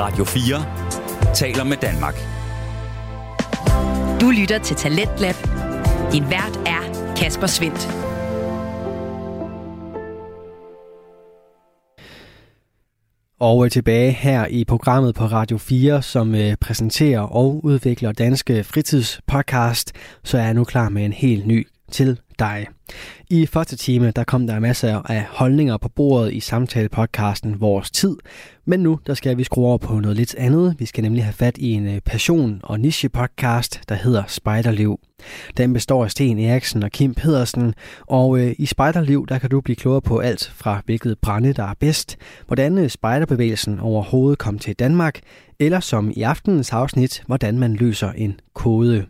Radio 4 taler med Danmark. Du lytter til Talentlab. Din vært er Kasper Svendt. Og øh, tilbage her i programmet på Radio 4, som øh, præsenterer og udvikler danske fritidspodcast, så er jeg nu klar med en helt ny til dig. I første time, der kom der masser af holdninger på bordet i samtalepodcasten Vores Tid, men nu, der skal vi skrue over på noget lidt andet. Vi skal nemlig have fat i en øh, passion- og niche-podcast, der hedder Spejderliv. Den består af Sten Eriksen og Kim Pedersen, og øh, i Spejderliv, der kan du blive klogere på alt fra hvilket brænde, der er bedst, hvordan øh, spejderbevægelsen overhovedet kom til Danmark, eller som i aftenens afsnit, hvordan man løser en kode.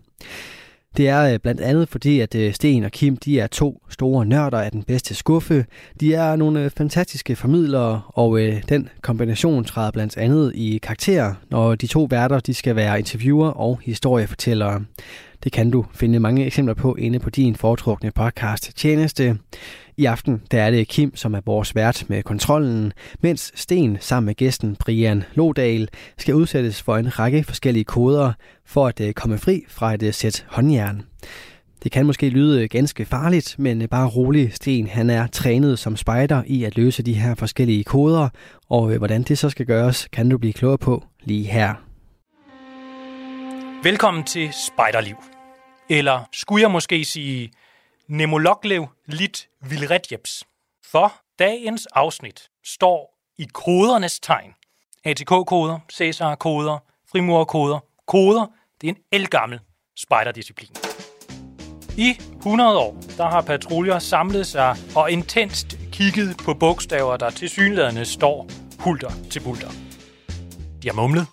Det er øh, blandt andet fordi, at øh, Sten og Kim de er to store nørder af den bedste skuffe. De er nogle øh, fantastiske formidlere, og den kombination træder blandt andet i karakter, når de to værter de skal være interviewer og historiefortællere. Det kan du finde mange eksempler på inde på din foretrukne podcast tjeneste. I aften der er det Kim, som er vores vært med kontrollen, mens Sten sammen med gæsten Brian Lodal skal udsættes for en række forskellige koder for at øh, komme fri fra et øh, sæt håndjern. Det kan måske lyde øh, ganske farligt, men bare rolig, Sten han er trænet som spejder i at løse de her forskellige koder, og hvordan det så skal gøres, kan du blive klogere på lige her. Velkommen til Spejderliv. Eller skulle jeg måske sige Nemologlev Lit Vilretjeps. For dagens afsnit står i kodernes tegn. ATK-koder, Cæsar-koder, frimurkoder, koder. Det er en elgammel spejderdisciplin. I 100 år, der har patruljer samlet sig og intenst kigget på bogstaver, der til synlædende står hulter til bulter. De har mumlet,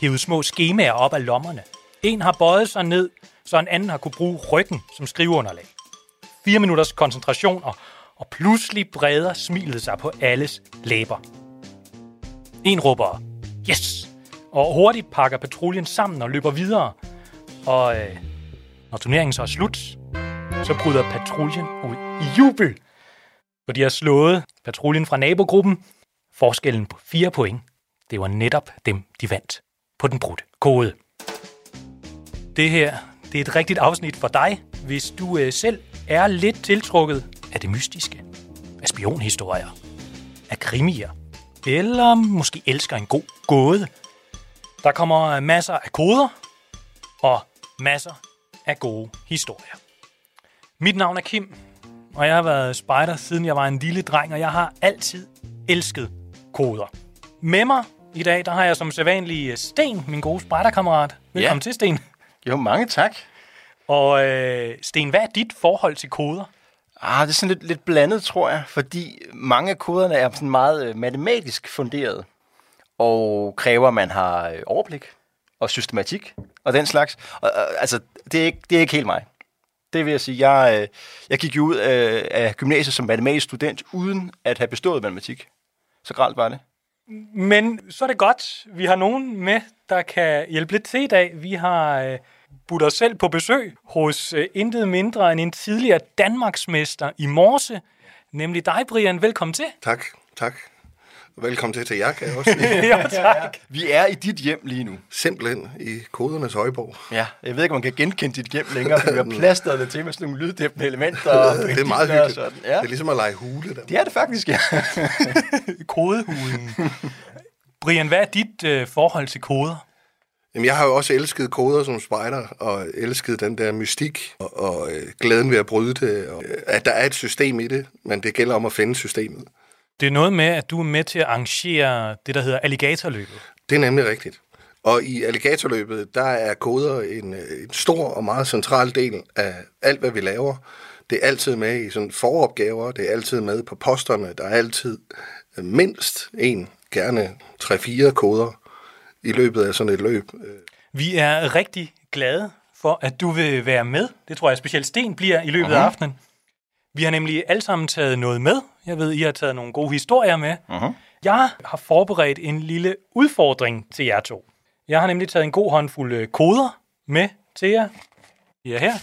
hævet små skemaer op af lommerne. En har bøjet sig ned, så en anden har kunne bruge ryggen som skriveunderlag fire minutters koncentration, og, og pludselig breder smilet sig på alles læber. En råber, yes! Og hurtigt pakker patruljen sammen og løber videre. Og øh, når turneringen så er slut, så bryder patruljen ud i jubel. For de har slået patruljen fra nabogruppen. Forskellen på fire point, det var netop dem, de vandt på den brudte kode. Det her, det er et rigtigt afsnit for dig, hvis du øh, selv er lidt tiltrukket af det mystiske, af spionhistorier, af krimier, eller måske elsker en god gåde. Der kommer masser af koder og masser af gode historier. Mit navn er Kim, og jeg har været spejder siden jeg var en lille dreng, og jeg har altid elsket koder. Med mig i dag, der har jeg som sædvanlig Sten, min gode spejderkammerat. Velkommen ja. til, Sten. Jo, mange tak. Og øh, Sten, hvad er dit forhold til koder? Ah, det er sådan lidt, lidt blandet, tror jeg, fordi mange af koderne er sådan meget øh, matematisk funderet, og kræver, at man har øh, overblik og systematik og den slags. Og, altså, det er, ikke, det er ikke helt mig. Det vil jeg sige. Jeg, øh, jeg gik jo ud af, af gymnasiet som matematisk student, uden at have bestået matematik. Så gralt var det. Men så er det godt. Vi har nogen med, der kan hjælpe lidt til i dag. Vi har budt os selv på besøg hos øh, intet mindre end en tidligere Danmarksmester i morse, nemlig dig, Brian. Velkommen til. Tak, tak. Velkommen til til jer, kan jeg også ja, tak. Vi er i dit hjem lige nu. Simpelthen i kodernes højborg. Ja, jeg ved ikke, om man kan genkende dit hjem længere, for vi har plastret det til med sådan nogle lyddæmpende elementer. Og det er meget hyggeligt. Sådan. Ja. Det er ligesom at lege hule. Der. Det er det faktisk, ja. Kodehulen. Brian, hvad er dit øh, forhold til koder? Jamen, jeg har jo også elsket koder som spejder, og elsket den der mystik, og, og øh, glæden ved at bryde det, og øh, at der er et system i det, men det gælder om at finde systemet. Det er noget med, at du er med til at arrangere det, der hedder alligatorløbet. Det er nemlig rigtigt. Og i alligatorløbet, der er koder en, øh, en stor og meget central del af alt, hvad vi laver. Det er altid med i sådan foropgaver, det er altid med på posterne, der er altid øh, mindst en, gerne 3-4 koder, i løbet af sådan et løb. Vi er rigtig glade for, at du vil være med. Det tror jeg specielt Sten bliver i løbet uh-huh. af aftenen. Vi har nemlig alle sammen taget noget med. Jeg ved, I har taget nogle gode historier med. Uh-huh. Jeg har forberedt en lille udfordring til jer to. Jeg har nemlig taget en god håndfuld øh, koder med til jer. I er her.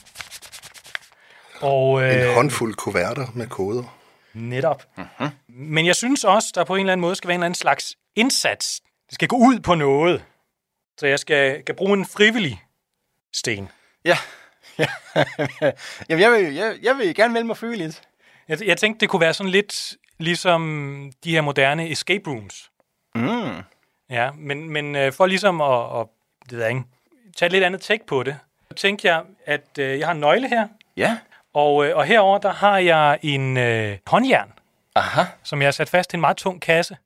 Og, øh, en håndfuld kuverter med koder. Netop. Uh-huh. Men jeg synes også, der på en eller anden måde skal være en eller anden slags indsats det skal gå ud på noget. Så jeg skal, skal bruge en frivillig sten. Ja. ja. Jamen, jeg vil, jeg, jeg vil gerne melde mig frivilligt. Jeg, jeg tænkte, det kunne være sådan lidt ligesom de her moderne escape rooms. Mm. Ja, men, men øh, for ligesom at, at det ved jeg ikke, tage et lidt andet take på det, så tænkte jeg, at øh, jeg har en nøgle her, Ja. og, øh, og herover der har jeg en øh, håndjern, Aha. som jeg har sat fast i en meget tung kasse.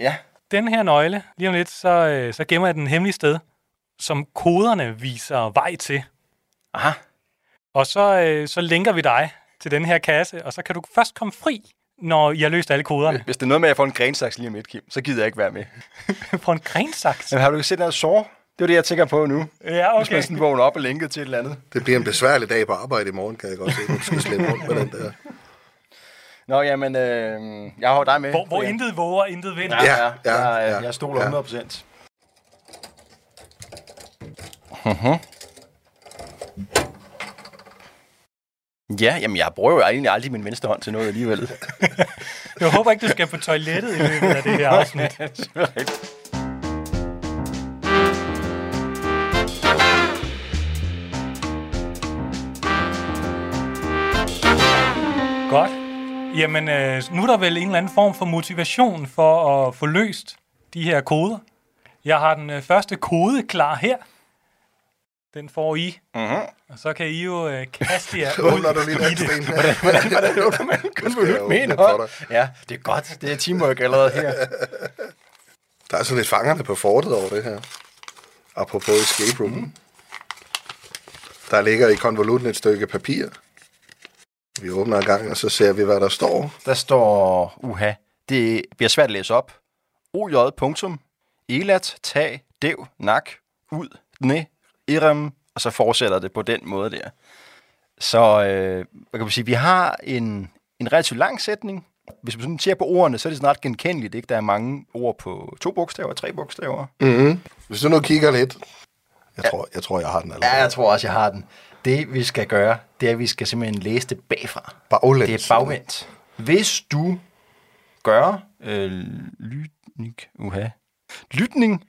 Ja. Den her nøgle, lige om lidt, så, øh, så gemmer jeg den hemmelige sted, som koderne viser vej til. Aha. Og så, øh, så linker vi dig til den her kasse, og så kan du først komme fri, når I har løst alle koderne. Hvis det er noget med, at jeg får en grensaks lige om lidt, Kim, så gider jeg ikke være med. På en grensaks. Men har du set noget sår? Det er det, jeg tænker på nu. Ja, Hvis man sådan vågner op og linket til et eller andet. Det bliver en besværlig dag på arbejde i morgen, kan jeg godt se. Du skal slippe rundt med den der. Nå, jamen, øh, jeg har dig med. Hvor, hvor Brian. intet våger, intet vinder. Ja, Ja, ja, ja, jeg, ja, jeg stoler ja. 100 procent. Ja, jamen jeg bruger jo egentlig aldrig min venstre hånd til noget alligevel. Jeg håber ikke, du skal på toilettet i løbet af det her afsnit. Jamen, øh, nu er der vel en eller anden form for motivation for at få løst de her koder. Jeg har den øh, første kode klar her. Den får I. Mhm. Og så kan I jo øh, kaste jer Åbner du ud lige i den det. sten her? Hvordan åbner man kun skal jeg med åbne en for hånd? Ja, det er godt. Det er teamwork allerede her. Der er sådan lidt fangerne på fortet over det her. Apropos escape room. Der ligger i konvolutten et stykke papir. Vi åbner en gang, og så ser vi, hvad der står. Der står, uha, det bliver svært at læse op. OJ. punktum, Elat, tag, dev, nak, ud, dne, irem, og så fortsætter det på den måde der. Så øh, hvad kan man sige, vi har en, en relativt lang sætning. Hvis man sådan ser på ordene, så er det sådan ret genkendeligt. Ikke? Der er mange ord på to bogstaver, tre bogstaver. Mm-hmm. Hvis du nu kigger lidt. Jeg, tror, jeg tror, jeg har den allerede. Ja, jeg tror også, jeg har den. Det vi skal gøre, det er, at vi skal simpelthen læse det bagfra. Baglæns. Det er bagvendt. Hvis du gør øh, lytning, uha, lytning,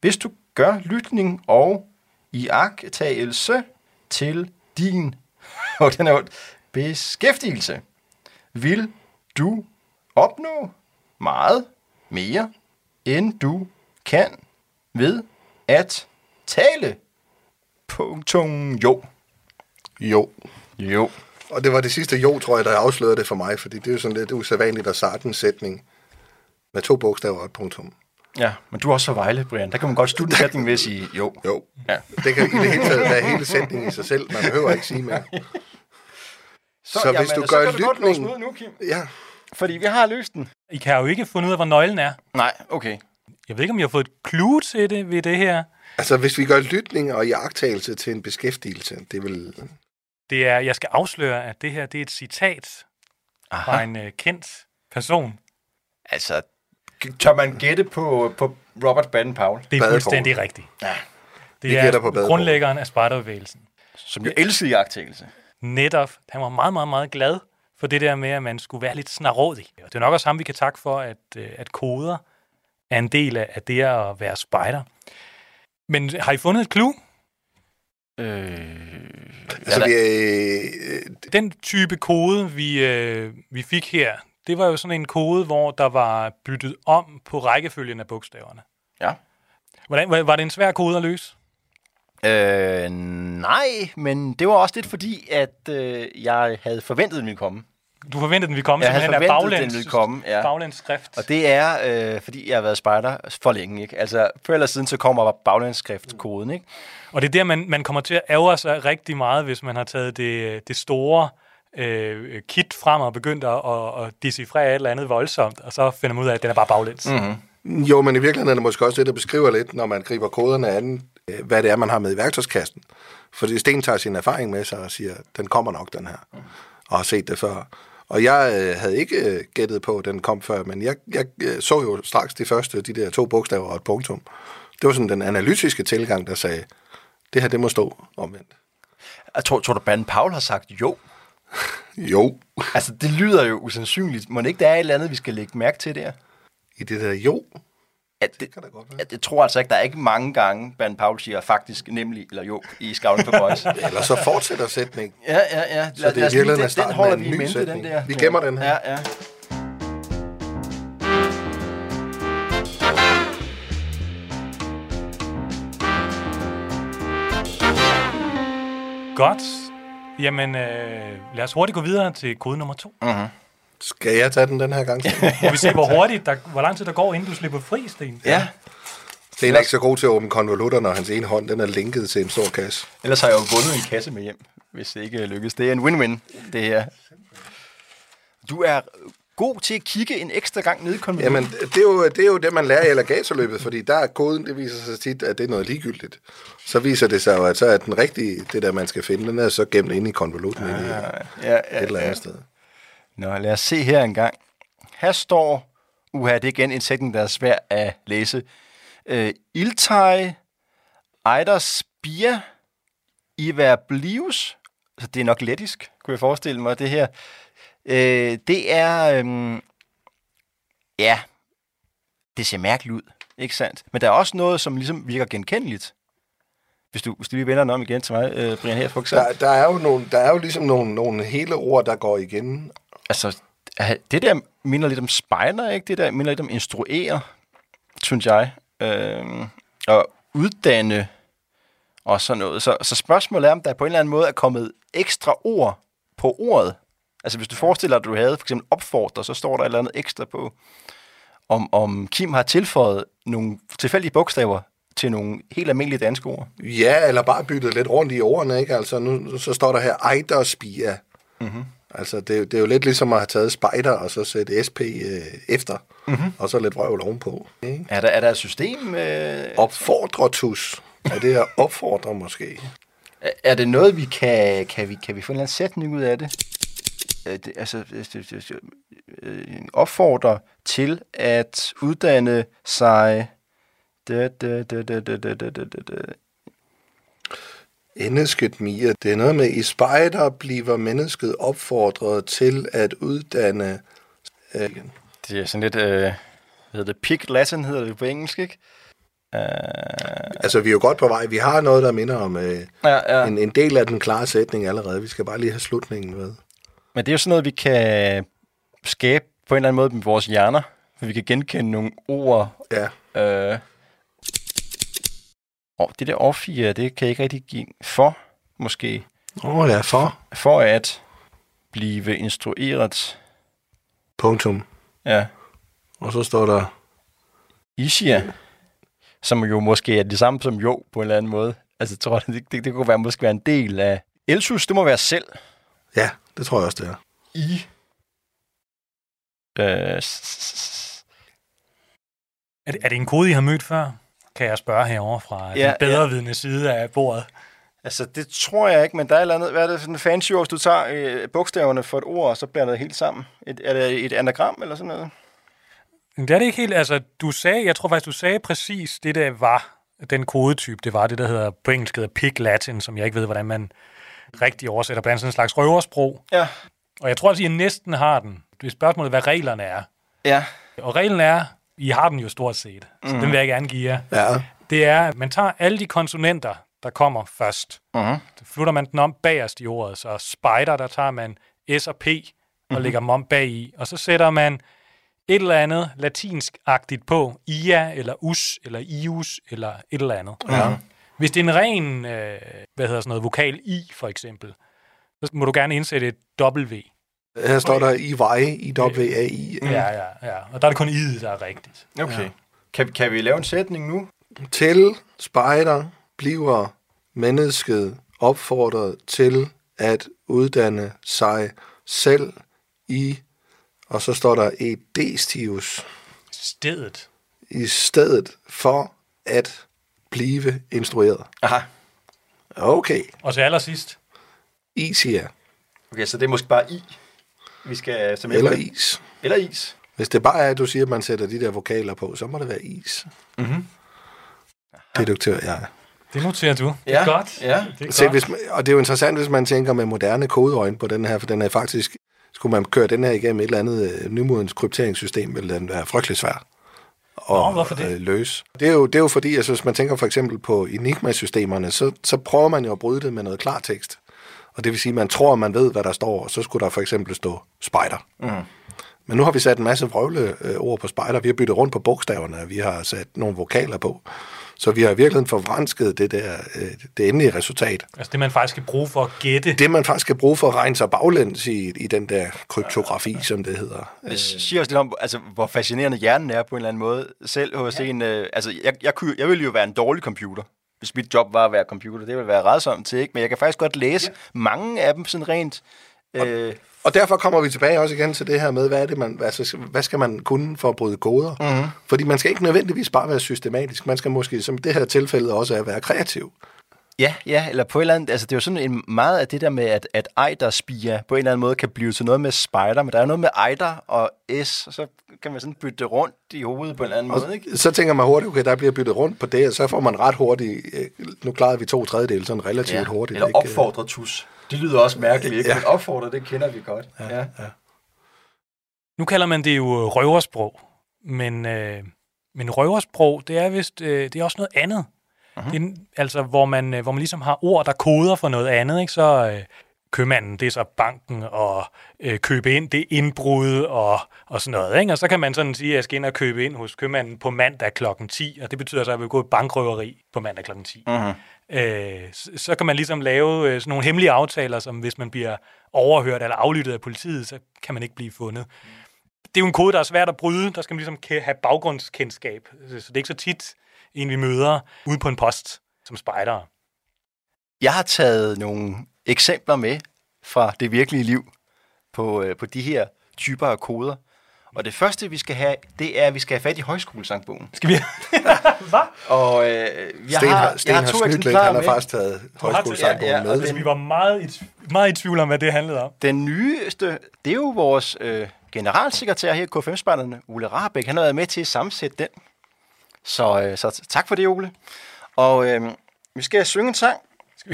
hvis du gør lytning og iagttagelse til din og den er beskæftigelse, vil du opnå meget mere, end du kan ved at tale. Punktum jo. Jo. Jo. Og det var det sidste jo, tror jeg, der afslørede det for mig, fordi det er jo sådan lidt usædvanligt at starte en sætning med to bogstaver og et punktum. Ja, men du er også fra Vejle, Brian. Der kan man godt slutte en sætning ved at sige jo. Jo. Ja. Det kan i det hele taget være hele sætningen i sig selv. Man behøver ikke sige mere. Så hvis du gør så kan du godt låse lytning- den ud nu, Kim. Ja, Fordi vi har løst den. I kan jo ikke finde ud af, hvor nøglen er. Nej, okay. Jeg ved ikke, om jeg har fået et clue til det ved det her. altså hvis vi gør lytning og iagttagelse til en beskæftigelse, det vil... Det er, jeg skal afsløre, at det her det er et citat fra Aha. en øh, kendt person. Altså, tør man gætte på, på Robert Baden-Powell, Det er Badeforhold. fuldstændig rigtigt. Ja. Det Vi er på grundlæggeren af spejderbevægelsen. som jo elskede jagttagelse. Netop. Han var meget, meget, meget glad for det der med, at man skulle være lidt snarådig. Og det er nok også ham, vi kan takke for, at, øh, at koder er en del af af det at være spejder. Men har I fundet et clue? Øh, Altså, vi, der, øh, Den type kode, vi, øh, vi fik her, det var jo sådan en kode, hvor der var byttet om på rækkefølgen af bogstaverne. ja. Hvordan, var- var det en svær kode at løse? Øh, nej, men det var også lidt fordi, at øh, jeg havde forventet, at den ville komme. Du forventede, den ville komme Jeg havde simpelthen af forventet, baglæns, den ville komme, ja. baglæns skrift. Og det er, øh, fordi jeg har været spejder for længe. Ikke? Altså, før eller siden, så kommer baglandskriftkoden. Ikke? Og det er der, man, man kommer til at ærge sig rigtig meget, hvis man har taget det, det store øh, kit frem og begyndt at, at, at decifrere et eller andet voldsomt, og så finder man ud af, at den er bare baglæns. Mm. jo, men i virkeligheden er det måske også det, der beskriver lidt, når man griber koderne an, øh, hvad det er, man har med i værktøjskassen. Fordi Sten tager sin erfaring med sig og siger, den kommer nok, den her. Og har set det før. Og jeg øh, havde ikke øh, gættet på, at den kom før, men jeg, jeg øh, så jo straks de første, de der to bogstaver og et punktum. Det var sådan den analytiske tilgang, der sagde, det her, det må stå omvendt. Jeg tror, tror du, Baden-Powell har sagt jo? Jo, Altså, det lyder jo usandsynligt. Må det ikke, der er et eller andet, vi skal lægge mærke til der? i det der jo, at det, kan da godt være. at jeg tror altså ikke, der er ikke mange gange, Ben Paul siger faktisk nemlig, eller jo, i Scouting for Boys. Eller så fortsætter sætningen. ja, ja, ja. Så det er virkelig den, den holder med vi i mente, sætning. den der. Vi gemmer den her. Ja, ja. Godt. Jamen, øh, lad os hurtigt gå videre til kode nummer to. Skal jeg tage den den her gang? Må vi se, hvor hurtigt, der, hvor lang tid der går, inden du slipper fri, Sten? ja. Sten er ikke så god til at åbne konvolutter, når hans ene hånd den er linket til en stor kasse. Ellers har jeg jo vundet en kasse med hjem, hvis det ikke lykkes. Det er en win-win, det her. Du er god til at kigge en ekstra gang ned i konvolutten. Jamen, det er, jo, det er jo det, man lærer i alligatorløbet, fordi der er koden, det viser sig tit, at det er noget ligegyldigt. Så viser det sig jo, at så er den rigtige, det der man skal finde, den er så gemt inde i konvolutten ja, ja, et eller andet ja. sted. Nå, lad os se her en gang. Her står, uha, det er igen en sætning, der er svær at læse. Øh, Iltai, Eiders Bia, Iver Blius. Så det er nok lettisk, kunne jeg forestille mig, det her. Øh, det er, øhm, ja, det ser mærkeligt ud, ikke sandt? Men der er også noget, som ligesom virker genkendeligt. Hvis du, hvis du lige vender den om igen til mig, øh, Brian her, for eksempel. Der, der, er jo nogle, der er jo ligesom nogle, nogle hele ord, der går igen. Altså, det der minder lidt om spejler, ikke? Det der minder lidt om instruere, synes jeg. Øhm, og uddanne og sådan noget. Så, så spørgsmålet er, om der på en eller anden måde er kommet ekstra ord på ordet. Altså, hvis du forestiller dig, at du havde for eksempel opfordre, så står der et eller andet ekstra på, om, om Kim har tilføjet nogle tilfældige bogstaver til nogle helt almindelige danske ord. Ja, eller bare byttet lidt rundt i ordene, ikke? Altså, nu så står der her Eiderspia. Mm-hmm. Altså, det, er jo- det er jo lidt ligesom at have taget spider og så sætte SP øh, efter, mm-hmm. og så lidt vrøvl ovenpå. Ikke? Er der, er der et system? Øh, Opfordretus. Er det at opfordre måske? Er- Er det noget, vi kan... Kan vi, kan vi få en eller anden sætning ud af det? Øh, det altså, øh, en opfordrer til at uddanne sig... Da, da, da, da, da, da, da, da, da. Mennesket Mia. Det er noget med, i spejder bliver mennesket opfordret til at uddanne... Øh, Det er sådan lidt... Øh, hvad hedder det? Pig Latin hedder det på engelsk, ikke? Uh, altså, vi er jo godt på vej. Vi har noget, der minder om øh, ja, ja. en, en del af den klare sætning allerede. Vi skal bare lige have slutningen med. Men det er jo sådan noget, vi kan skabe på en eller anden måde med vores hjerner. For vi kan genkende nogle ord Ja. Øh, og det der off det kan jeg ikke rigtig give for, måske, Åh, oh, ja, for. for at blive instrueret. Punktum. Ja, Og så står der... Ishia, som jo måske er det samme som jo på en eller anden måde. Altså, jeg tror, det, det, det kunne være, måske være en del af... Elsus, det må være selv. Ja, det tror jeg også, det er. I. Øh, Er det, er det en kode, I har mødt før? Kan jeg spørge herovre fra ja, Ja, den bedrevidende side af bordet? altså, det tror jeg ikke, men der er et eller andet... Hvad er det sådan en fancy ord, hvis du tager øh, bogstaverne for et ord, og så blander det helt sammen? Et, er det et anagram eller sådan noget? Det er det ikke helt. Altså, du sagde, jeg tror faktisk, du sagde præcis det, der var den kodetype. Det var det, der hedder på engelsk hedder Pig Latin, som jeg ikke ved, hvordan man rigtig oversætter. Blandt sådan en slags røversprog. Ja. Og jeg tror altså, I næsten har den. Det er spørgsmålet, hvad reglerne er. Ja. Og reglen er, I har den jo stort set, så mm. den vil jeg gerne give jer. Ja. Det er, at man tager alle de konsonanter, der kommer først. Uh-huh. Så flytter man den om bagerst i ordet. Så spider, der tager man S og P og lægger dem om bag i. Og så sætter man et eller andet latinsk-agtigt på. Ia, eller us, eller ius, eller et eller andet. Ja. Hvis det er en ren, øh, hvad hedder sådan noget, vokal I, for eksempel, så må du gerne indsætte et W. Her står der i veje, i W-A-I. Ja, ja, ja. Og der er det kun I, der er rigtigt. Okay. Ja. Kan, kan vi lave en sætning nu? Til spejder bliver mennesket opfordret til at uddanne sig selv i, og så står der et destivus, Stedet. i stedet for at blive instrueret. Aha. Okay, Og til allersidst, is siger Okay, så det er måske bare i, vi skal som eller is. Eller is. Hvis det bare er, at du siger, at man sætter de der vokaler på, så må det være is. Mhm. Deduktør, ja. det noterer du. Det Ja, er godt. ja. Det er Se, godt. hvis man, og det er jo interessant, hvis man tænker med moderne kodeøjne på den her, for den er faktisk, skulle man køre den her igennem et eller andet øh, nymodens krypteringssystem, ville den være frygtelig svær. at Nå, hvorfor det? øh, løse. Det er, jo, det er jo fordi, altså, hvis man tænker for eksempel på Enigma-systemerne, så, så prøver man jo at bryde det med noget klartekst. Og det vil sige, at man tror, at man ved, hvad der står, og så skulle der for eksempel stå spider. Mm. Men nu har vi sat en masse vrøvle øh, ord på spider. Vi har byttet rundt på bogstaverne, og vi har sat nogle vokaler på. Så vi har i virkeligheden forvransket det der, øh, det endelige resultat. Altså det, man faktisk skal bruge for at gætte. Det, man faktisk skal bruge for at regne sig baglæns i, i den der kryptografi, som det hedder. Det siger også lidt om, altså, hvor fascinerende hjernen er på en eller anden måde. Selv hos ja. en... Øh, altså, jeg, jeg, kunne, jeg ville jo være en dårlig computer, hvis mit job var at være computer. Det ville være redsomt til, ikke? Men jeg kan faktisk godt læse ja. mange af dem sådan rent... Øh, Og derfor kommer vi tilbage også igen til det her med, hvad, er det, man, altså, hvad skal man kunne for at bryde koder? Mm-hmm. Fordi man skal ikke nødvendigvis bare være systematisk. Man skal måske, som det her tilfælde også er, være kreativ. Ja, ja, eller på et eller andet, altså det er jo sådan en meget af det der med, at, at Eider-spia på en eller anden måde kan blive til noget med spider, men der er noget med Eider og S, og så kan man sådan bytte det rundt i hovedet på en eller anden Og måde, ikke? så tænker man hurtigt, okay, der bliver byttet rundt på det, og så får man ret hurtigt, øh, nu klarede vi to tredjedele sådan relativt ja. hurtigt. Eller ikke? opfordret tus. Det lyder også mærkeligt, ikke? Ja. Men opfordret, det kender vi godt. Ja, ja. Nu kalder man det jo røversprog, men, øh, men røversprog, det er vist, øh, det er også noget andet. Uh-huh. Det er, altså, hvor man, øh, hvor man ligesom har ord, der koder for noget andet, ikke? Så øh, købmanden, det er så banken, og øh, købe ind, det er indbrud, og, og sådan noget, ikke? Og så kan man sådan sige, at jeg skal ind og købe ind hos købmanden på mandag klokken 10, og det betyder så, at jeg vil gå i bankrøveri på mandag klokken 10. Uh-huh. Øh, så, så kan man ligesom lave øh, sådan nogle hemmelige aftaler, som hvis man bliver overhørt eller aflyttet af politiet, så kan man ikke blive fundet det er jo en kode, der er svært at bryde. Der skal man ligesom have baggrundskendskab. Så det er ikke så tit, en vi møder ude på en post som spejder. Jeg har taget nogle eksempler med fra det virkelige liv på, øh, på de her typer af koder. Og det første, vi skal have, det er, at vi skal have fat i højskolesangbogen. Skal vi? Hvad? Og øh, jeg Sten har, har, Sten jeg har to snydt lidt, eksemplarer han har faktisk taget højskolesangbogen ja, ja, med. og Altså, vi var meget i, meget i tvivl om, hvad det handlede om. Den nyeste, det er jo vores øh, generalsekretær her i K5-spejderne, Ole Rahbæk. Han har været med til at sammensætte den. Så, øh, så tak for det, Ole. Og øh, vi skal synge en sang.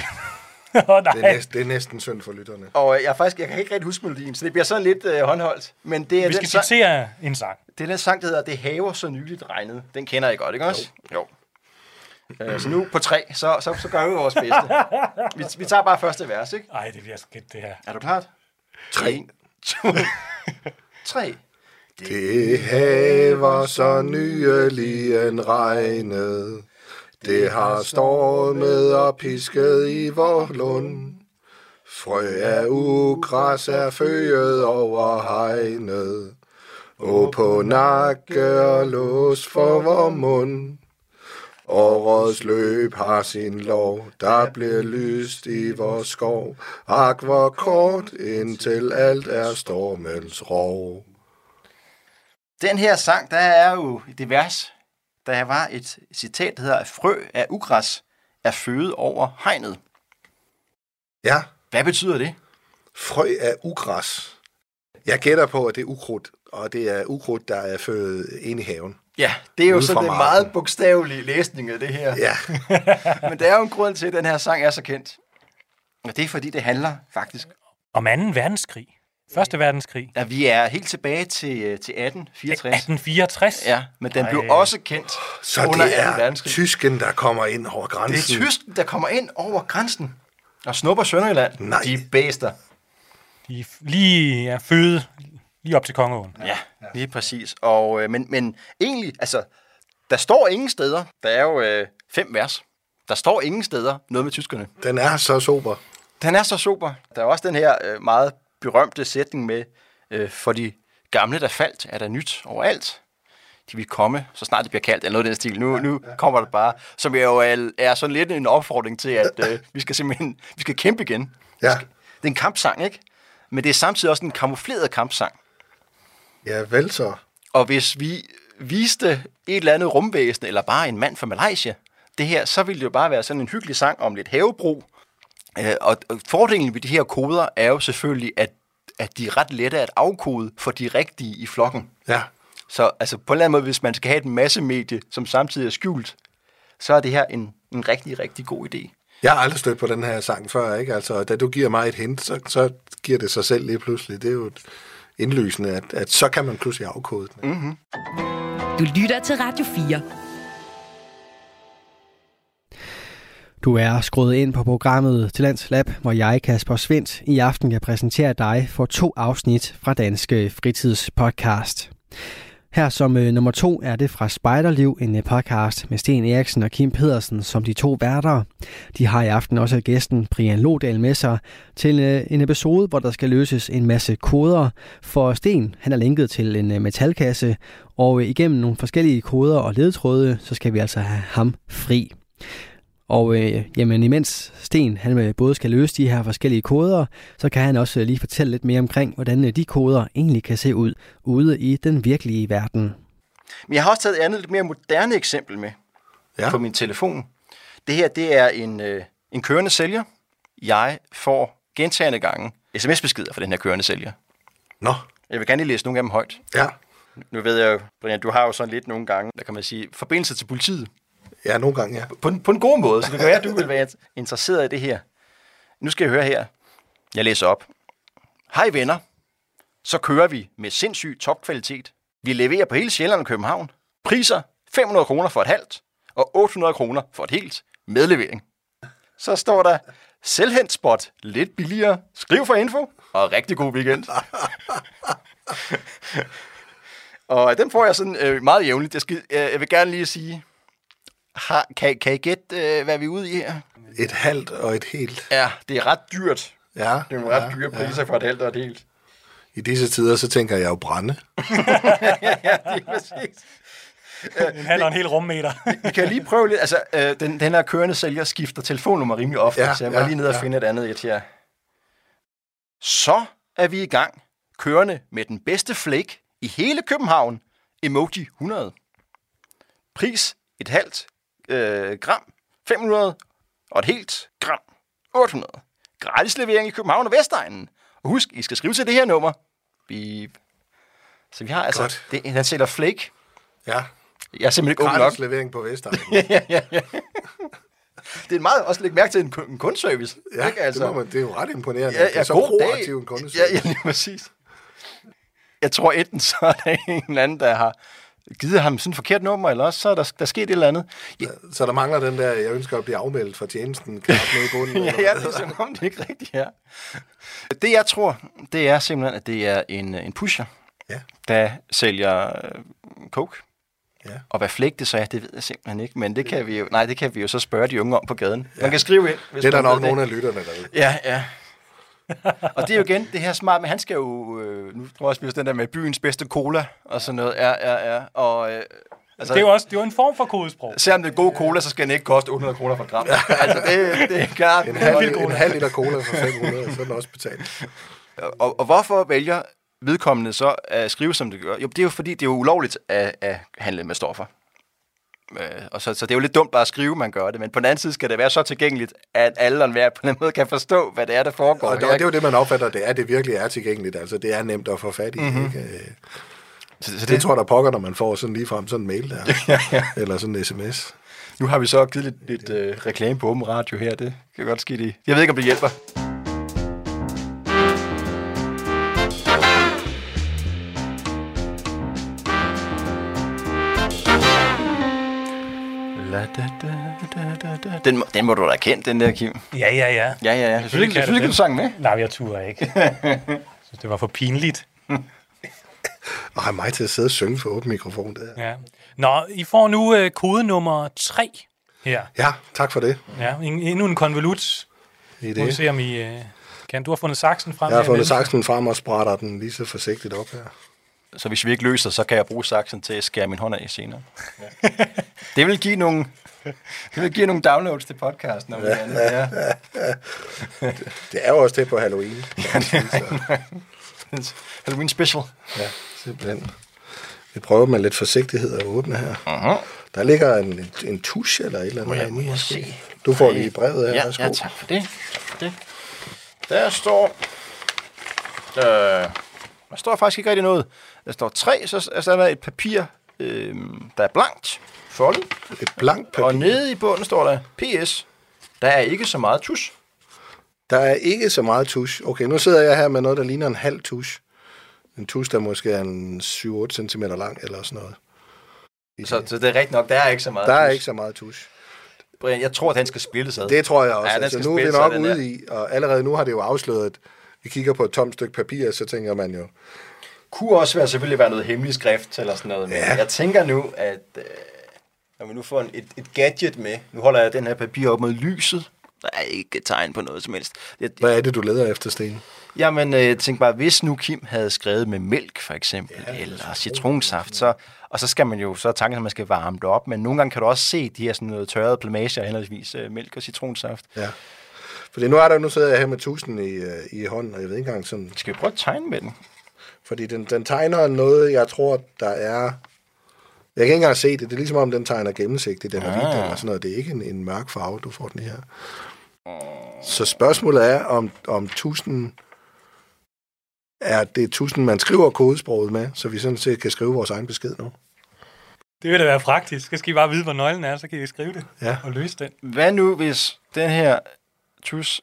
Åh, oh, nej. Det er, næsten, det er næsten synd for lytterne. Og øh, jeg, er faktisk, jeg kan ikke rigtig huske melodien, så det bliver sådan lidt øh, håndholdt. Men det er, Vi den skal citere en sang. det er den sang, der hedder Det haver så nyligt regnet. Den kender I godt, ikke også? Jo. jo. Øh, så nu på tre, så, så, så gør vi vores bedste. Vi, vi tager bare første vers, ikke? Ej, det bliver skidt, det her. Er du klar? Tre. To, tre. Det haver så nyeligen regnet. Det har stormet og pisket i vor lund. Frø af ugræs er føget over hegnet. Og på nakke og lås for vor mund. Årets løb har sin lov, der bliver lyst i vores skov. Ak, hvor kort, indtil alt er stormens rov. Den her sang, der er jo i det vers, der var et citat, der hedder, at frø af ugræs er fødet over hegnet. Ja, Hvad betyder det? frø af ugræs. Jeg gætter på, at det er ukrudt, og det er ukrudt, der er født ind i haven. Ja, det er jo sådan en meget bogstavelig læsning af det her. Ja, Men der er jo en grund til, at den her sang er så kendt. Og det er, fordi det handler faktisk, Om 2. verdenskrig. Første verdenskrig. at vi er helt tilbage til, øh, til 1864. 1864. Ja, men den blev Ej. også kendt så under det 2. er tysken, der kommer ind over Det grænsen. er tysken, der kommer ind over grænsen og snupper Sønderjylland. Nej. De bæster. De er lige er født lige op til Kongeåen. Ja, lige præcis. Og, øh, men, men egentlig, altså, der står ingen steder. Der er jo øh, fem vers. Der står ingen steder noget med tyskerne. Den er så sober. Den er så super. Der er også den her øh, meget berømte sætning med, øh, for de gamle, der faldt, er der nyt overalt. De vil komme, så snart det bliver kaldt, eller noget af den stil. Nu, nu kommer det bare, som jo er, er sådan lidt en opfordring til, at øh, vi skal simpelthen vi skal kæmpe igen. Ja, Det er en kampsang, ikke? Men det er samtidig også en kamufleret kampsang. ja vel så. Og hvis vi viste et eller andet rumvæsen, eller bare en mand fra Malaysia, det her, så ville det jo bare være sådan en hyggelig sang om lidt havebrug. Øh, og fordelen ved de her koder er jo selvfølgelig, at, at de er ret lette at afkode for de rigtige i flokken. Ja, Så altså, på en eller anden måde, hvis man skal have et masse medie, som samtidig er skjult, så er det her en, en rigtig, rigtig god idé. jeg har aldrig stødt på den her sang før, ikke? Altså, da du giver mig et hint, så, så giver det sig selv lige pludselig. Det er jo et indlysende, at, at så kan man pludselig afkode den. Mm. Du lytter til Radio 4. Du er skruet ind på programmet til Lab, hvor jeg, Kasper Svendt, i aften kan præsentere dig for to afsnit fra Danske Fritidspodcast. Her som øh, nummer to er det fra Spejderliv, en øh, podcast med Sten Eriksen og Kim Pedersen som de to værter. De har i aften også gæsten Brian Lodal med sig til øh, en episode, hvor der skal løses en masse koder. For Sten, han er linket til en øh, metalkasse, og øh, igennem nogle forskellige koder og ledtråde, så skal vi altså have ham fri. Og øh, jamen, imens Sten han øh, både skal løse de her forskellige koder, så kan han også øh, lige fortælle lidt mere omkring, hvordan øh, de koder egentlig kan se ud ude i den virkelige verden. Men jeg har også taget et andet lidt mere moderne eksempel med Ja. ja. på min telefon. Det her, det er en, øh, en kørende sælger. Jeg får gentagende gange sms-beskeder fra den her kørende sælger. Nå, Jeg vil gerne lige læse nogle af dem højt. ja. Nu ved jeg jo, Brian, du har jo sådan lidt nogle gange, der kan man sige, forbindelse til politiet. Ja, nogle gange, ja. På, en- på en god måde, så det kan være, at du vil være interesseret i det her. Nu skal jeg høre her. Jeg læser op. Hej venner. Så kører vi med sindssyg topkvalitet. Vi leverer på hele Sjælland og København. Priser 500 kroner for et halvt og 800 kroner for et helt med levering. Så står der selvhent spot lidt billigere. Skriv for info og rigtig god weekend. og den får jeg sådan øh, meget jævnligt. Jeg, skal, øh, jeg vil gerne lige sige, har, kan, kan I gætte, øh, hvad vi er ude i her? Et halvt og et helt. Ja, det er ret dyrt. Ja, Det er nogle ret dyre priser for et halvt og et helt. I disse tider, så tænker jeg jo brænde. ja, det er præcis. En halv og en hel rummeter. Vi kan lige prøve lidt. Altså, øh, den, den her kørende sælger skifter telefonnummer rimelig ofte, Ja, ja, så jeg må ja, lige ned og ja. finde et andet et her. Så er vi i gang. Kørende med den bedste flake i hele København. Emoji 100. Pris et halvt øh, gram 500 og et helt gram 800. Gratis levering i København og Vestegnen. Og husk, I skal skrive til det her nummer. Beep. Så vi har altså, Godt. det, han sælger flake. Ja, Jeg er simpelthen ikke ung nok. levering på Vestegnen. Det er meget også at lægge mærke til en, en kundeservice. Ja, ikke? altså, det, man, det er jo ret imponerende. Ja, at det ja, er så proaktiv en kunde. Ja, ja, lige præcis. Jeg tror enten så er der en eller anden, der har givet ham sådan et forkert nummer, eller også så er der, der sket et eller andet. Ja, Så der mangler den der, jeg ønsker at blive afmeldt fra tjenesten, knap nede i bunden. ja, ja det er som om det ikke rigtigt er. Det jeg tror, det er simpelthen, at det er en, en pusher, ja. der sælger øh, coke. Ja. Og hvad flæk det så er, det ved jeg simpelthen ikke. Men det kan vi jo, nej, det kan vi jo så spørge de unge om på gaden. Ja. Man kan skrive ind, hvis Det er der nok nogle af lytterne, der ved. Ja, ja. og det er jo igen det her smart, men han skal jo, øh, nu tror jeg også, vi den der med byens bedste cola og sådan noget. Ja, ja, ja. Og, øh, altså, Det er jo også det er jo en form for kodesprog. selvom det er god cola, så skal den ikke koste 800 kroner for gram. altså, det, det er klart. En halv, en halv liter cola for 500, så er den også betalt. Og, og hvorfor vælger vedkommende så at skrive, som det gør? Jo, det er jo fordi, det er jo ulovligt at, at handle med stoffer. Øh, og så, så det er jo lidt dumt bare at skrive, man gør det. Men på den anden side skal det være så tilgængeligt, at alle og enhver på den måde kan forstå, hvad det er, der foregår. Og, det, og det er jo det, man opfatter, det er, det virkelig er tilgængeligt. Altså, det er nemt at få fat i. Mm-hmm. Ikke? Øh, så, så Det det, tror der pokker, når man får sådan lige frem sådan en mail der. ja, ja. Eller sådan en sms. nu har vi så givet lidt, lidt øh, reklame på åben radio her. Det kan godt ske det. Jeg ved ikke, om det hjælper. La, da, da, da, da, da. Den, må- den må du da kende, den der, Kim. Ja, ja, ja. Ja, ja, ja. Selvfølgelig, kan jeg selvfølgelig det. kan du sang med. Nej, jeg turde ikke. Jeg synes, det var for pinligt. Og har mig til at sidde og synge for åben mikrofon. Det her. Ja. Nå, I får nu øh, kode nummer 3 her. Ja, tak for det. Ja, en, endnu en konvolut. I Nu må vi det. se, om I øh, kan. Du har fundet saksen frem. Jeg har fundet saksen frem og sprætter den lige så forsigtigt op her. Så hvis vi ikke løser, så kan jeg bruge saksen til at skære min hånd af senere. det vil give nogle, det vil give nogle downloads til podcasten. Om ja, ja. Det er jo også tæt på Halloween. man sige, så. Halloween special. Ja, simpelthen. Vi prøver med lidt forsigtighed at åbne her. Uh-huh. Der ligger en, en, en tusch eller et eller andet jeg- herinde. må jeg se? Du får lige brevet her. Ja, Værsgo. ja, tak for det. Tak for det. Der står... Øh, der står faktisk ikke rigtig noget. Der står tre, så så er der et papir, øh, der er blankt, foldet. Et blankt papir. Og nede i bunden står der PS. Der er ikke så meget tus. Der er ikke så meget tusch. Okay, nu sidder jeg her med noget, der ligner en halv tusch. En tusch, der måske er en 7-8 cm lang eller sådan noget. Så, så det er rigtigt nok, der er ikke så meget Der er tusch. ikke så meget tusch. Brian, jeg tror, at den skal spilles ad. Det tror jeg også. Ja, altså, nu er vi spilles nok ude der. i, og allerede nu har det jo afsløret, at vi kigger på et tomt stykke papir, så tænker man jo, kunne også være, selvfølgelig være noget hemmelig skrift eller sådan noget. Men Ja. jeg tænker nu, at øh, når vi nu får en, et, et gadget med, nu holder jeg den her papir op mod lyset. Der er ikke et tegn på noget som helst. Jeg, hvad er det, du leder efter, Sten? Jamen, øh, tænkte bare, hvis nu Kim havde skrevet med mælk, for eksempel, ja, eller citronsaft, så, og så skal man jo, så er tanken, at man skal varme det op, men nogle gange kan du også se de her sådan noget tørrede plamager, henholdsvis øh, mælk og citronsaft. Ja. Fordi nu er der, nu sidder jeg her med tusind i, øh, i hånden, og jeg ved ikke engang sådan, Skal vi prøve at tegne med den? Fordi den, den tegner noget, jeg tror, der er, jeg kan ikke engang se det, det er ligesom om, den tegner gennemsigtigt, den er hvid eller sådan noget, det er ikke en, en mørk farve, du får den her. Så spørgsmålet er, om, om tusind er det tusind, man skriver kodesproget med, så vi sådan set kan skrive vores egen besked nu. Det vil da være praktisk. Så skal I bare vide, hvor nøglen er, så kan I skrive det Ja. og løse den. Hvad nu, hvis den her tus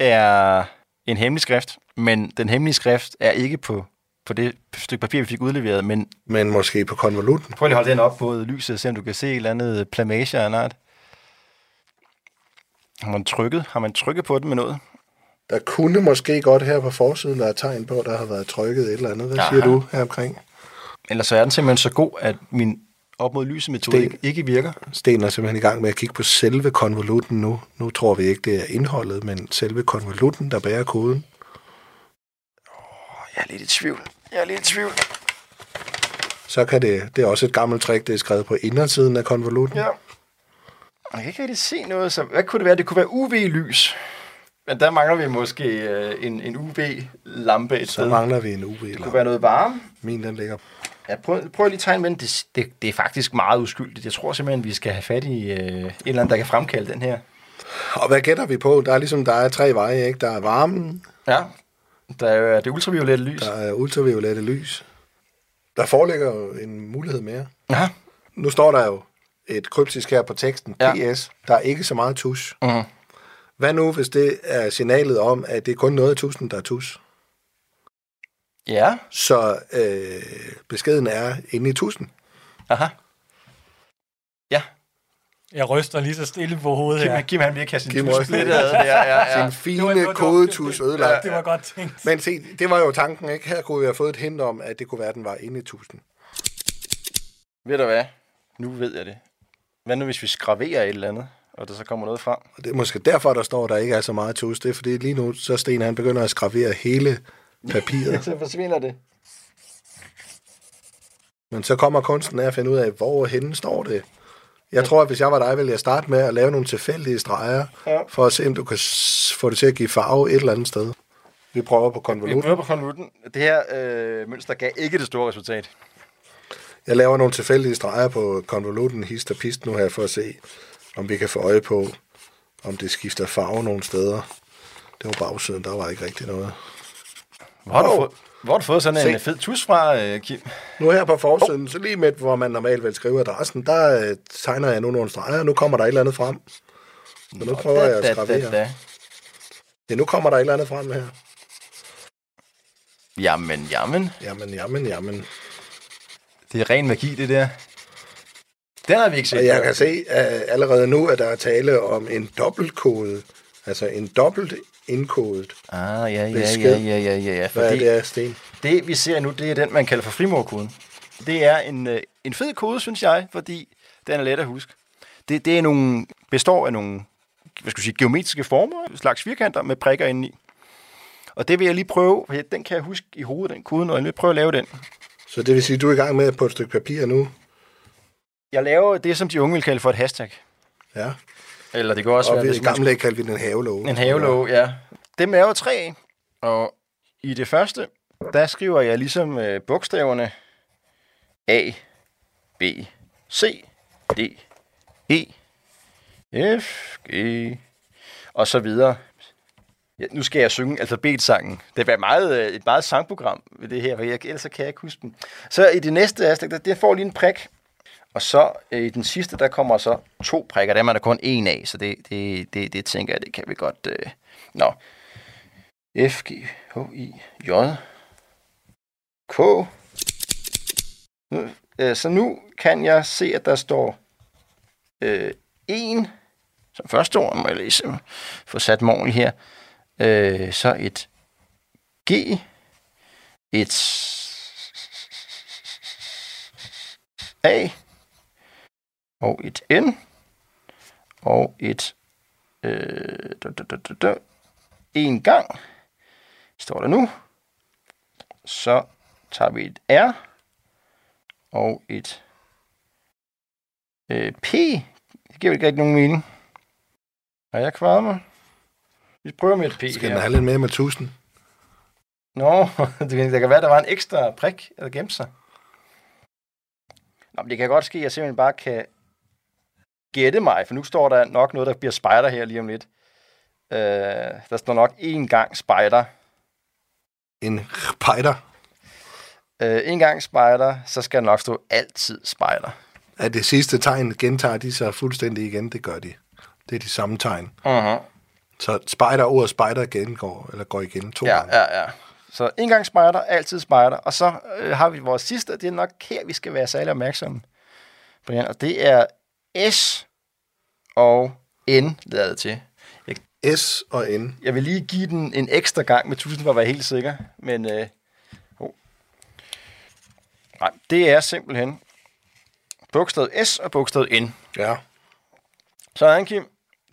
er en hemmelig skrift, men den hemmelige skrift er ikke på, på det stykke papir, vi fik udleveret, men Men måske på konvolutten. prøv lige at holde den op mod lyset, se om du kan se et eller andet plamage af en art. Har man trykket? Har man trykket på den med noget? Der kunne måske godt her på forsiden være tegn på, at der har været trykket et eller andet. Hvad Aha. siger du her omkring? Eller så er den simpelthen så god, at min op mod lyset metode Sten. ikke, virker. Sten er simpelthen i gang med at kigge på selve konvolutten nu. Nu tror vi ikke, det er indholdet, men selve konvolutten, der bærer koden. Jeg er lidt i tvivl. Jeg er lidt i tvivl. Så kan det, det er også et gammelt trick, det er skrevet på indersiden af konvolutten. Ja. Jeg kan ikke rigtig se noget. Så hvad kunne det være? Det kunne være UV-lys. Men der mangler vi måske øh, en, en UV-lampe et Så sted. mangler vi en UV. Det kunne være noget varme. Min, den ligger. Ja, prøv, prøv lige at tegne med den. Det, det, det er faktisk meget uskyldigt. Jeg tror simpelthen, vi skal have fat i øh, en eller anden, der kan fremkalde den her. Og hvad gætter vi på? Der er ligesom, der er tre veje, ikke? Der er varmen, Ja. Der er det ultraviolette lys. der er ultraviolette lys. Der foreligger jo en mulighed mere. Ja. Nu står der jo et kryptisk her på teksten. Ja. PS. Der er ikke så meget tus. Mhm. Hvad nu, hvis det er signalet om, at det er kun noget af tusind, der er tus? Ja. Så øh, beskeden er inde i tusind. Aha. Jeg ryster lige så stille på hovedet Kim, her. Kim han vil kaste sin Kim tus ryster. ad. Ja, ja. Sin fine kodetus det- ødelagt. Det var godt tænkt. Men se, det var jo tanken, ikke? Her kunne vi have fået et hint om, at det kunne være, at den var inde i tusind. Ved du hvad? Nu ved jeg det. Hvad nu, hvis vi skraverer et eller andet, og der så kommer noget frem? Og det er måske derfor, der står, at der ikke er så meget tus. Det er fordi lige nu, så Sten han begynder at skravere hele papiret. Så forsvinder det. Men så kommer kunsten af at finde ud af, hvor henne står det. Jeg tror, at hvis jeg var dig, ville jeg starte med at lave nogle tilfældige streger, Ja. for at se, om du kan få det til at give farve et eller andet sted. Vi prøver på Vi konvolutten. prøver på konvolutten. Det her øh, mønster gav ikke det store resultat. Jeg laver nogle tilfældige streger på konvolutten, hist og pist nu her, for at se, om vi kan få øje på, om det skifter farve nogle steder. Det var bagsiden, der var ikke rigtig noget. Hvor har, du, Hov. fået, hvor har du fået sådan en Se. fed tus fra, øh, Kim? Nu her på forsiden, så lige midt, hvor man normalt vil skrive adressen, der øh, tegner jeg nu nogle streger, nu kommer der et eller andet frem. Så nu prøver jeg at skravere. Ja, nu kommer der et eller andet frem her. Jamen, jamen. Jamen, jamen, jamen. Det er ren magi, det der. Den har vi ikke set. Og jeg kan se uh, allerede nu, at der er tale om en dobbeltkode. Altså en dobbelt indkodet. Ah, ja, ja, ja, ja, ja, ja, ja. Hvad er Fordi det, er, Sten? det, vi ser nu, det er den, man kalder for frimorkoden. Det er en, øh, en fed kode, synes jeg, fordi den er let at huske. Det, det er nogle, består af nogle hvad skal jeg sige, geometriske former, slags firkanter med prikker indeni. Og det vil jeg lige prøve, for den kan jeg huske i hovedet, den koden, og jeg vil prøve at lave den. Så det vil sige, at du er i gang med på et stykke papir nu? Jeg laver det, som de unge vil kalde for et hashtag. Ja. Eller det kan også Og være, hvis i gamle dage kaldte vi den havelåge. En havelåge, ja. Dem er jo tre. Og i det første, der skriver jeg ligesom øh, bogstaverne A, B, C, D, E, F, G, og så videre. Ja, nu skal jeg synge alfabetsangen. Det er meget, øh, et meget sangprogram ved det her, for jeg, ellers så kan jeg ikke huske den. Så i det næste aspekt, der, der får lige en prik. Og så øh, i den sidste, der kommer så to prikker. Dem er der kun en af, så det, det, det, det tænker jeg, det kan vi godt... Øh. Nå. F, G, H, I, J, K. Nu, øh, så nu kan jeg se, at der står øh, en som første ord, må jeg læse, få sat mig ordentligt her. Øh, så et G, et A, og et N, og et øh, da, da, da, da, en gang, står der nu. Så tager vi et R, og et øh, P. Det giver ikke rigtig nogen mening. Har jeg kvaret mig? Vi prøver med et P Skal den her. have lidt mere med tusind? Nå, det kan, der kan være, der var en ekstra prik, der gemte sig. Nå, men det kan godt ske, at jeg simpelthen bare kan gætte mig, for nu står der nok noget, der bliver spejder her lige om lidt. Øh, der står nok en gang spejder. En pejder. Øh, en gang spejder, så skal der nok stå altid spejder. At det sidste tegn gentager de sig fuldstændig igen, det gør de. Det er de samme tegn. Uh-huh. Så spejder, ordet spejder gengår, eller går igen to Ja, gange. ja, ja. Så en gang spejder, altid spejder. Og så øh, har vi vores sidste, det er nok her, vi skal være særlig opmærksomme. Brian, og det er S og N, lader til. S og N. Jeg vil lige give den en ekstra gang med 1000 for at være helt sikker. Men øh, oh. nej, det er simpelthen bogstavet S og bogstavet N. Ja. Så Kim,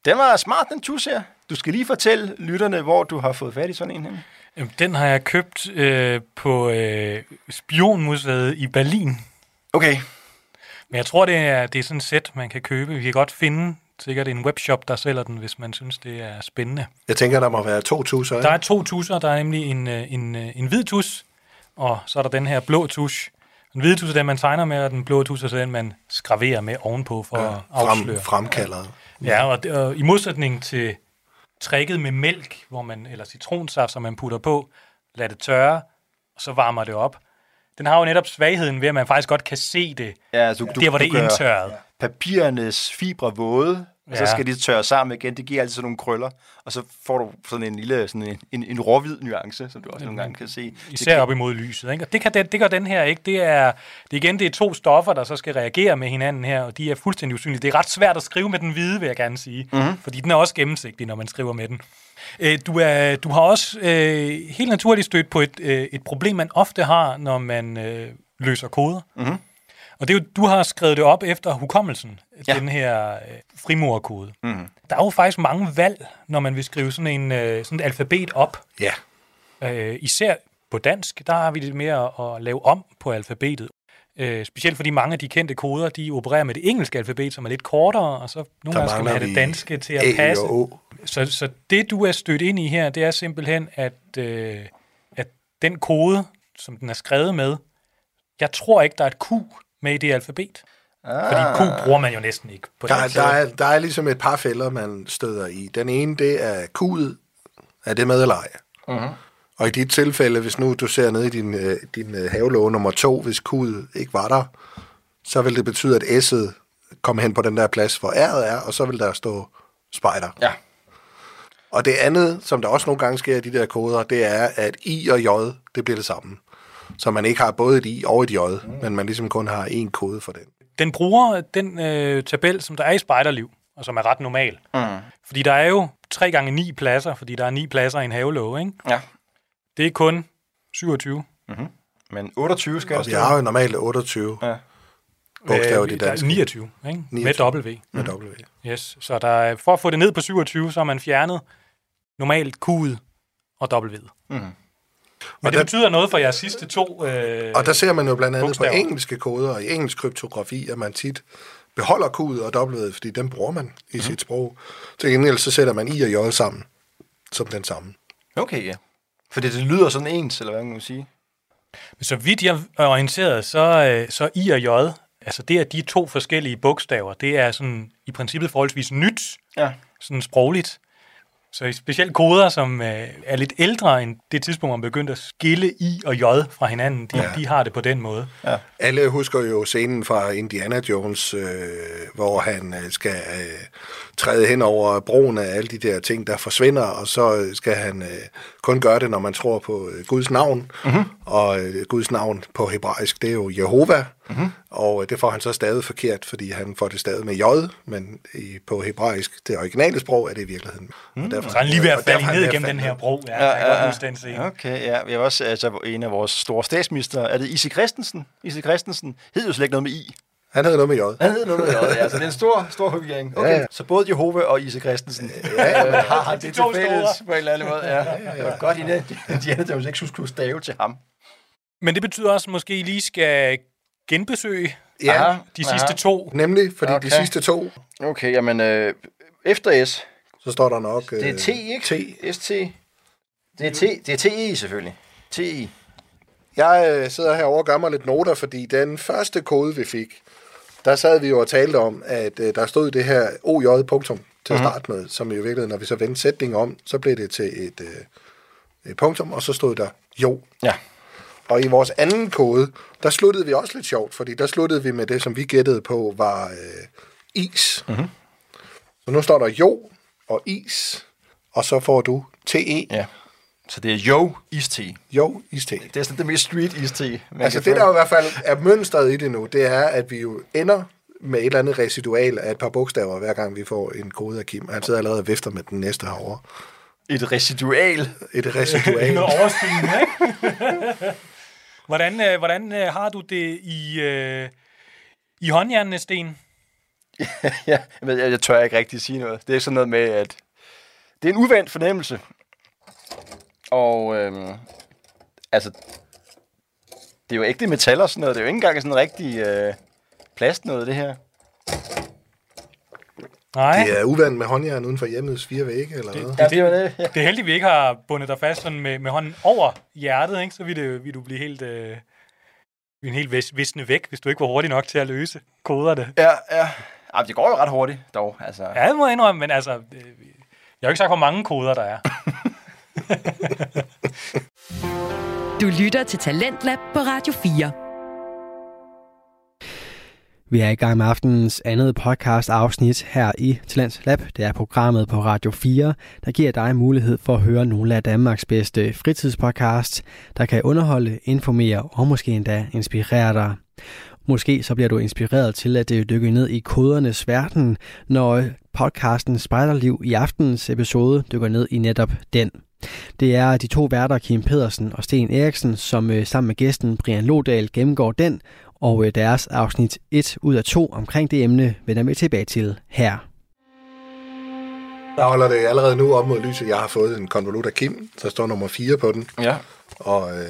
den var smart, den tus her. Du skal lige fortælle lytterne, hvor du har fået fat i sådan en her. Jamen, Den har jeg købt øh, på øh, Spionmuseet i Berlin. Okay. Men jeg tror, det er, det er sådan et sæt, man kan købe. Vi kan godt finde sikkert en webshop, der sælger den, hvis man synes, det er spændende. Jeg tænker, der må være to tusser. Der er to tusser. Der er nemlig en, øh, en, øh, en hvid tus, og så er der den her blå tus. Den hvide tus er den, man tegner med, og den blå tus er den, man skraverer med ovenpå for ja, at afsløre. Frem, fremkaldet. Ja, og, det- og i modsætning til tricket med mælk, hvor man, eller citronsaft, som man putter på, lader det tørre, og så varmer det op. Den har jo netop svagheden ved, at man faktisk godt kan se det, Ja, altså, du, der hvor det er indtørret. papirernes fibre våde, og så Ja. skal de tørre sammen igen. Det giver altid sådan nogle krøller, og så får du sådan en lille sådan en, en, en råhvid nuance, som du også nogle gange kan se. Især op imod lyset. Ikke? Og det, kan den, det gør den her ikke. Det er, det igen det er to stoffer, der så skal reagere med hinanden her, og de er fuldstændig usynlige. Det er ret svært at skrive med den hvide, vil jeg gerne sige. Mm-hmm. Fordi den er også gennemsigtig, når man skriver med den. Øh, Du, er, du har også øh, helt naturligt stødt på et, øh, et problem, man ofte har, når man øh, løser koder. Mm-hmm. Og det er jo, du har skrevet det op efter hukommelsen, ja. Den her øh, frimurerkode. Mm. Der er jo faktisk mange valg, når man vil skrive sådan, en, øh, sådan et alfabet op. Ja. Øh, især på dansk, der har vi det mere at lave om på alfabetet. Øh, specielt fordi mange af de kendte koder, de opererer med det engelske alfabet, som er lidt kortere, og så nogle gange skal man have det danske til at passe. Så, så det, du er stødt ind i her, det er simpelthen, at, øh, at den kode, som den er skrevet med, jeg tror ikke, der er et Q med i det alfabet. Ah. Fordi Q bruger man jo næsten ikke på Der, dansk. der, er, der er ligesom et par fælder, man støder i. Den ene, det er kudet. Er det med eller ej? Mhm. Og i dit tilfælde, hvis nu du ser ned i din, øh, din øh, havelåge nummer to, hvis kudet ikke var der, så vil det betyde, at S'et kommer hen på den der plads, hvor R'et er, og så vil der stå spejder. Ja. Og det andet, som der også nogle gange sker i de der koder, det er, at I og J, det bliver det samme. Så man ikke har både et I og et J, mm. men man ligesom kun har én kode for den. Den bruger den øh, tabel, som der er i spejderliv, og som er ret normal. Mm. Fordi der er jo 3 gange 9 pladser, fordi der er 9 pladser i en havelåge, ikke? Ja. Det er kun 27. Men 28 skal Og vi har jo normalt 28 Ja. bogstaver i Øh, er danske. 29, ikke? 29. Med W. Med W. Yes. Så der er, for at få det ned på 27, så har man fjernet normalt Q'et og W'et. Mm. Men Og det der- betyder noget for jeres sidste to... Øh, Og der ser man jo blandt andet bogstaver. på engelske koder og i engelsk kryptografi, at man tit beholder Q'et og W'et, fordi dem bruger man i mm. sit sprog. Til gengæld så sætter man I og J sammen som den samme. Okay, ja. Fordi det lyder sådan ens, eller hvad man kan sige. Så vidt jeg er orienteret, så, øh, så I og J, altså det er de to forskellige bogstaver, det er sådan i princippet forholdsvis nyt, Ja. sådan sprogligt. Så specielt koder, som øh, er lidt ældre end det tidspunkt, man begyndte at skille I og J fra hinanden, de, ja. de har det på den måde. Alle husker jo scenen fra Indiana Jones, øh, hvor han øh, skal øh, træde hen over broen af alle de der ting, der forsvinder, og så øh, skal han øh, kun gøre det, når man tror på øh, Guds navn. Mm-hmm. Og øh, Guds navn på hebraisk, det er jo Jehova. Mm-hmm. Og øh, det får han så stadig forkert, fordi han får det stadig med J, men i, på hebraisk, det originale sprog, er det i virkeligheden. Mm. Og Så er han lige ved at og derfor falde er han ned ved at igennem den her bro. Ja, ja, godt huske den scene. Okay, ja. Vi har også altså, en af vores store statsminister. Er det Isi Christensen? Isi Christensen hed jo slet ikke noget med I. Han havde noget med J. Han hed noget med J, ja. Så det er en stor, stor forvirring. Okay, Ja, ja. så både Jehova og Isi Christensen Ja, øh, har han De det til fælles på en eller anden måde. Ja, ja, ja. Det var godt, Ina. Diana Jones ikke skulle stave til ham. Men det betyder også, at måske I lige skal genbesøge Ja, Aha. de Aha. sidste to. nemlig, fordi Okay. de sidste to, Okay, jamen øh, efter S, så står der nok... det er øh, T, ikke? T. ST. Det er, T, det er TI selvfølgelig. TI. Jeg øh, sidder her og gør mig lidt noter, fordi den første kode, vi fik, der sad vi jo og talte om, at øh, der stod det her OJ punktum til at starte med, som jo i virkeligheden, når vi så vendte sætningen om, så blev det til et, øh, et punktum, og så stod der jo. Ja. Og i vores anden kode, der sluttede vi også lidt sjovt, fordi der sluttede vi med det, som vi gættede på, var øh, is. Mm-hmm. Så nu står der jo og is, og så får du TE, Ja. Så det er Jo Iste. jo, is-te. Det er sådan det mest street Iste. Altså det, der jo i hvert fald er mønstret i det nu, det er, at vi jo ender med et eller andet residual af et par bogstaver, hver gang vi får en kode af Kim. Han sidder allerede og vifter med den næste herovre. Et residual. Et residual. Noget overstigende, ikke? hvordan, øh, hvordan øh, har du det i, øh, i håndjernene, Sten? ja, men jeg, jeg tør ikke rigtig sige noget. Det er sådan noget med, at det er en uvandt fornemmelse. Og øhm, altså, det er jo ægte metal og sådan noget. Det er jo ikke engang sådan rigtig øh, plast noget, det her. Nej, Det er uvandt med håndjern uden for hjemmets fire vægge, eller hvad? Ja, det det. Ja. det er heldigt, vi ikke har bundet dig fast sådan med, med hånden over hjertet, ikke? så vil, det, vil du blive helt, øh, en helt vis, visne væk, hvis du ikke var hurtig nok til at løse koderne. Ja, ja. Jamen, det går jo ret hurtigt, dog. Altså, Ja, det må jeg indrømme, men altså, øh, jeg har ikke sagt, hvor mange koder der er. Du lytter til Talentlab på Radio 4. Vi er i gang med aftenens andet podcast afsnit her i Talents Lab. Det er programmet på Radio 4, der giver dig mulighed for at høre nogle af Danmarks bedste fritidspodcasts, der kan underholde, informere og måske endda inspirere dig. Måske så bliver du inspireret til at øh, dykke ned i kodernes verden, når øh, podcasten Spejderliv i aftenens episode dykker ned i netop den. Det er de to værter Kim Pedersen og Sten Eriksen, som øh, sammen med gæsten Brian Lodal gennemgår den, og øh, deres afsnit 1 ud af 2 omkring det emne vender vi tilbage til her. Der holder det allerede nu op mod lyset. Jeg har fået en konvolut af Kim, der står nummer 4 på den. ja. Og øh,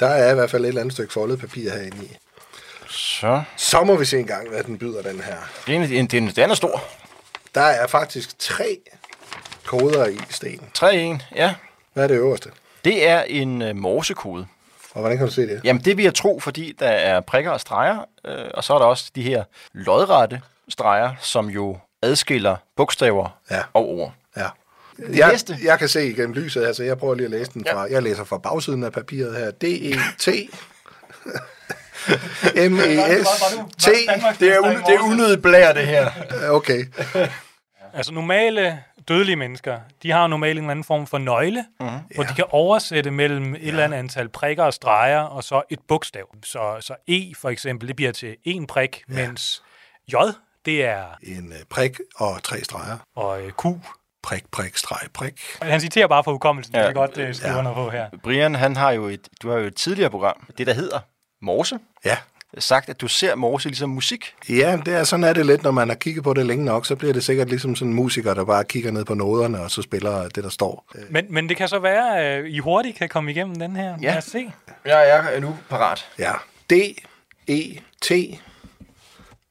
der er i hvert fald et eller andet stykke foldet papir herinde i. Så. Så må vi se engang, hvad den byder, den her. Det er, en, en, den, den er stor. Der er faktisk tre koder i stenen. 3-1, ja. Hvad er det øverste? Det er en øh, morsekode. Og hvordan kan du se det? Jamen, det vil jeg tro, fordi der er prikker og streger, øh, og så er der også de her lodrette streger, som jo adskiller bogstaver Ja. og ord. Ja. Det Jeg, næste. jeg kan se igennem lyset, altså jeg prøver lige at læse den Ja. fra, jeg læser fra bagsiden af papiret her, D-E-T, M-E-S-T, Det er, un, det er unødigt blær, det her. okay, Altså normale dødelige mennesker, de har normalt en eller anden form for nøgle, mm-hmm. hvor de kan oversætte mellem et eller andet antal prikker og streger, og så et bogstav. Så, så E for eksempel, det bliver til en prik, ja. mens J, det er en øh, prik og tre streger, og øh, Q. prik, prik, streg, prik. Han citerer bare for hukommelsen, ja. Ja. det er godt øh, skrive ja. noget på her. Brian, han har jo et, du har jo et tidligere program, det der hedder Morse, Ja. Sagt, at du ser Morse ligesom musik. Ja, det er, sådan er det lidt, når man har kigget på det længe nok, så bliver det sikkert ligesom sådan en musiker, der bare kigger ned på noderne, og så spiller det, der står. Men, men det kan så være, at øh, I hurtigt kan komme igennem den her. Ja. Lad os se. Jeg er nu parat. Ja, D-E-T,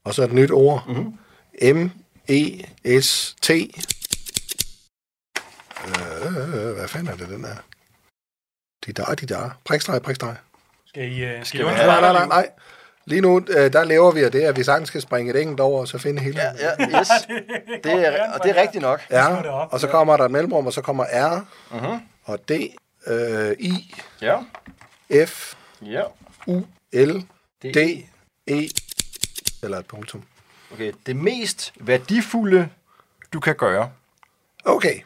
og så et nyt ord, mm-hmm. M-E-S-T. Øh, hvad fanden er det, den er? De der, de der. Prikstreg, prikstreg. Skal I, øh, skal I vi undre Nej, nej, nej, nej. Lige nu, øh, der laver vi af det, at vi sagtens skal springe et enkelt over, og så finde hele. Ja, ja, yes. Det er, og det er rigtigt nok. Ja, det op, og så kommer der et mellemrum, og så kommer R, Mhm. og D, øh, I, Ja, F, ja. U, L, Det- D, E, eller et punktum. Okay, det mest værdifulde, du kan gøre. Okay,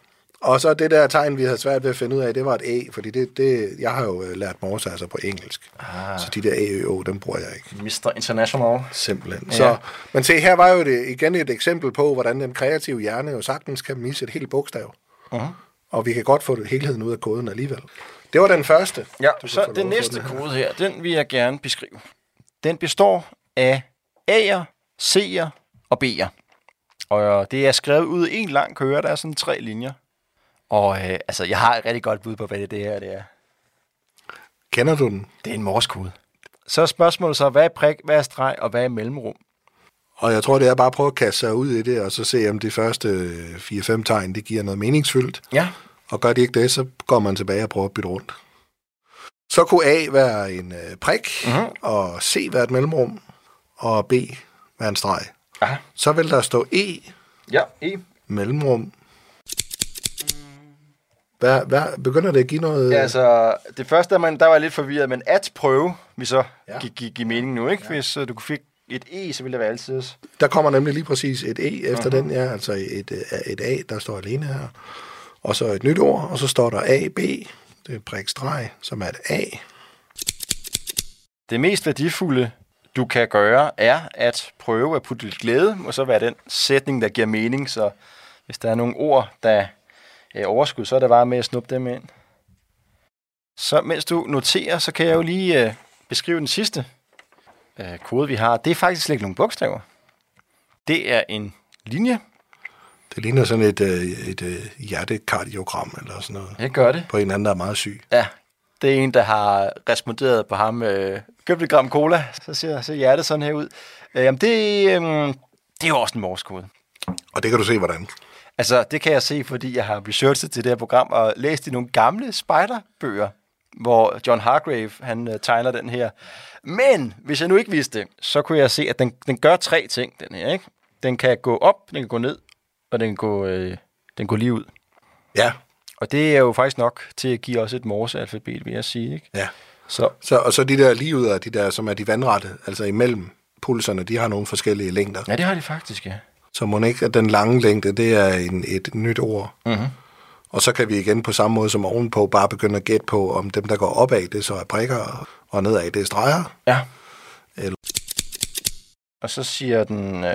Og så det der tegn, vi havde svært ved at finde ud af, det var et A, fordi det, det, jeg har jo øh, lært morse altså på engelsk. Ah. Så de der A, Ø, O, dem bruger jeg ikke. Mr. International. Simpelthen. Ja. Så, men se, her var jo det igen et eksempel på, hvordan den kreative hjerne jo sagtens kan misse et helt bogstav. Uh-huh. Og vi kan godt få det helheden ud af koden alligevel. Det var den første. Ja, så den næste kode her, den vil jeg gerne beskrive. Den består af A'er, C'er og B'er. Og det er skrevet ud i en lang køre, der er sådan tre linjer. Og øh, altså, jeg har et rigtig godt bud på, hvad det, her det er. Kender du den? Det er en morskode. Så er spørgsmålet så, hvad er prik, hvad er streg, og hvad er mellemrum? Og jeg tror, det er bare at prøve at kaste sig ud i det, og så se, om de første 4-5 tegn, det giver noget meningsfyldt. Ja. Og gør det ikke det, så går man tilbage og prøver at bytte rundt. Så kunne A være en øh, prik, uh-huh. og C være et mellemrum, og B være en streg. Aha. Så vil der stå E. Ja, E. Mellemrum. Hvad, hvad, begynder det at give noget... Ja, altså, det første, man, der var jeg lidt forvirret, men at prøve, vi så ja. give, give, give mening nu, ikke? Ja. Hvis uh, du fik et E, så ville det være altid. Der kommer nemlig lige præcis et E efter uh-huh. den, ja, altså et, øh, et A, der står alene her. Og så et nyt ord, og så står der A, B, det er prik streg, som er et A. Det mest værdifulde, du kan gøre, er at prøve at putte lidt glæde, og så være den sætning, der giver mening. Så hvis der er nogle ord, der er overskud, så er det bare med at snuppe dem ind. Så mens du noterer, så kan jeg jo lige øh, beskrive den sidste øh, kode, vi har. Det er faktisk ikke nogle bogstaver. Det er en linje. Det ligner sådan et, øh, et, et hjertekardiogram eller sådan noget. Det gør det. På en anden, der er meget syg. Ja, det er en, der har responderet på ham. Øh, købt et gram cola, så ser, ser hjertet sådan her ud. Øh, jamen, det, øh, det er jo også en morskode. Og det kan du se, hvordan? Altså, det kan jeg se, fordi jeg har researchet til det her program og læst i nogle gamle spiderbøger, hvor John Hargrave, han uh, tegner den her. Men, hvis jeg nu ikke vidste det, så kunne jeg se, at den, den gør tre ting, den her, ikke? Den kan gå op, den kan gå ned, og den kan gå, øh, den går lige ud. Ja. Og det er jo faktisk nok til at give os et morsealfabet, vil jeg sige, ikke? Ja. Så. så og så de der lige ud af de der, som er de vandrette, altså imellem pulserne, de har nogle forskellige længder. Ja, det har de faktisk, ja. Så må ikke, at den lange længde, det er en, et nyt ord. Mm-hmm. Og så kan vi igen på samme måde som ovenpå bare begynde at gætte på, om dem, der går opad, det så er prikker, og nedad, det er streger. Ja. Eller... Og så siger den øh,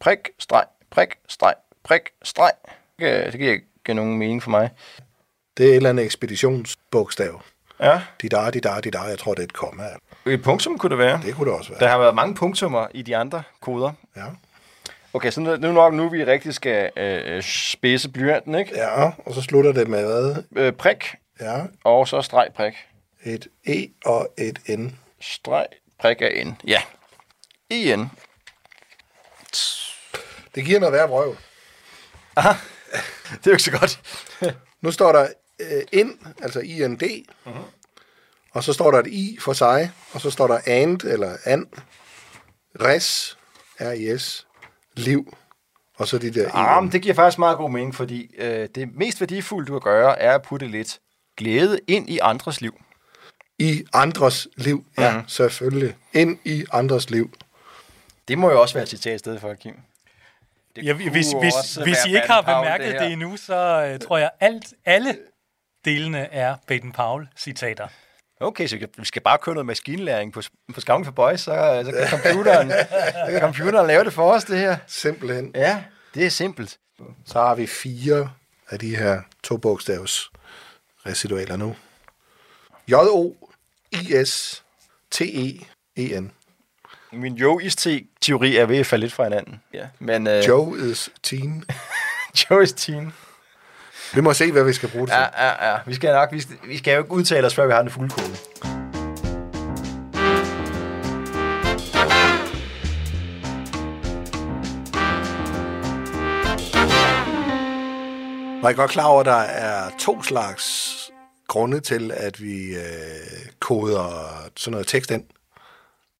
prik, streg, prik, streg, prik, streg. Det giver ikke nogen mening for mig. Det er et eller andet ekspeditionsbogstav. Ja. De der, de der, de der. Jeg tror, det er et komma. Et punktum kunne det være. Det kunne det også være. Der har været mange punktummer i de andre koder. Ja. Okay, så nu, nu nok nu vi rigtig skal øh, spidse blyanten, ikke? Ja, og så slutter det med hvad? Øh, prik. Ja. Og så streg prik. Et E og et N. Streg prik af N. Ja. I N. Det giver noget værd vrøv. Aha. Det er jo ikke så godt. nu står der øh, ind, altså IND, uh-huh. og så står der et I for sig, og så står der and, eller and, res, R-I-S, liv, og så de der ah, men det giver faktisk meget god mening, fordi øh, det mest værdifulde, du kan gøre, er at putte lidt glæde ind i andres liv. I andres liv, ja, mm-hmm. selvfølgelig. Ind i andres liv. Det må jo også være et citat i stedet for, Kim. Ja, hvis, hvis, hvis I ikke har bemærket det, det endnu, så uh, tror jeg, alt, alle delene er Baden-Powell-citater. Okay, så vi skal bare køre noget maskinlæring på, på Scouting for Boys, så, så, kan computeren, så kan computeren lave det for os, det her. Simpelthen. Ja, det er simpelt. Så har vi fire af de her to bogstavs residualer nu. J-O-I-S-T-E-E-N. Min Joe-is-teori er ved at falde lidt fra hinanden. Ja. Men, uh... Joe is teen. Joe is teen. Vi må se, hvad vi skal bruge det til. Ja, ja, ja. Vi skal nok, vi skal, vi skal jo ikke udtale os, før vi har den fulde kode. Var I godt klar over, at der er to slags grunde til, at vi øh, koder sådan noget tekst ind?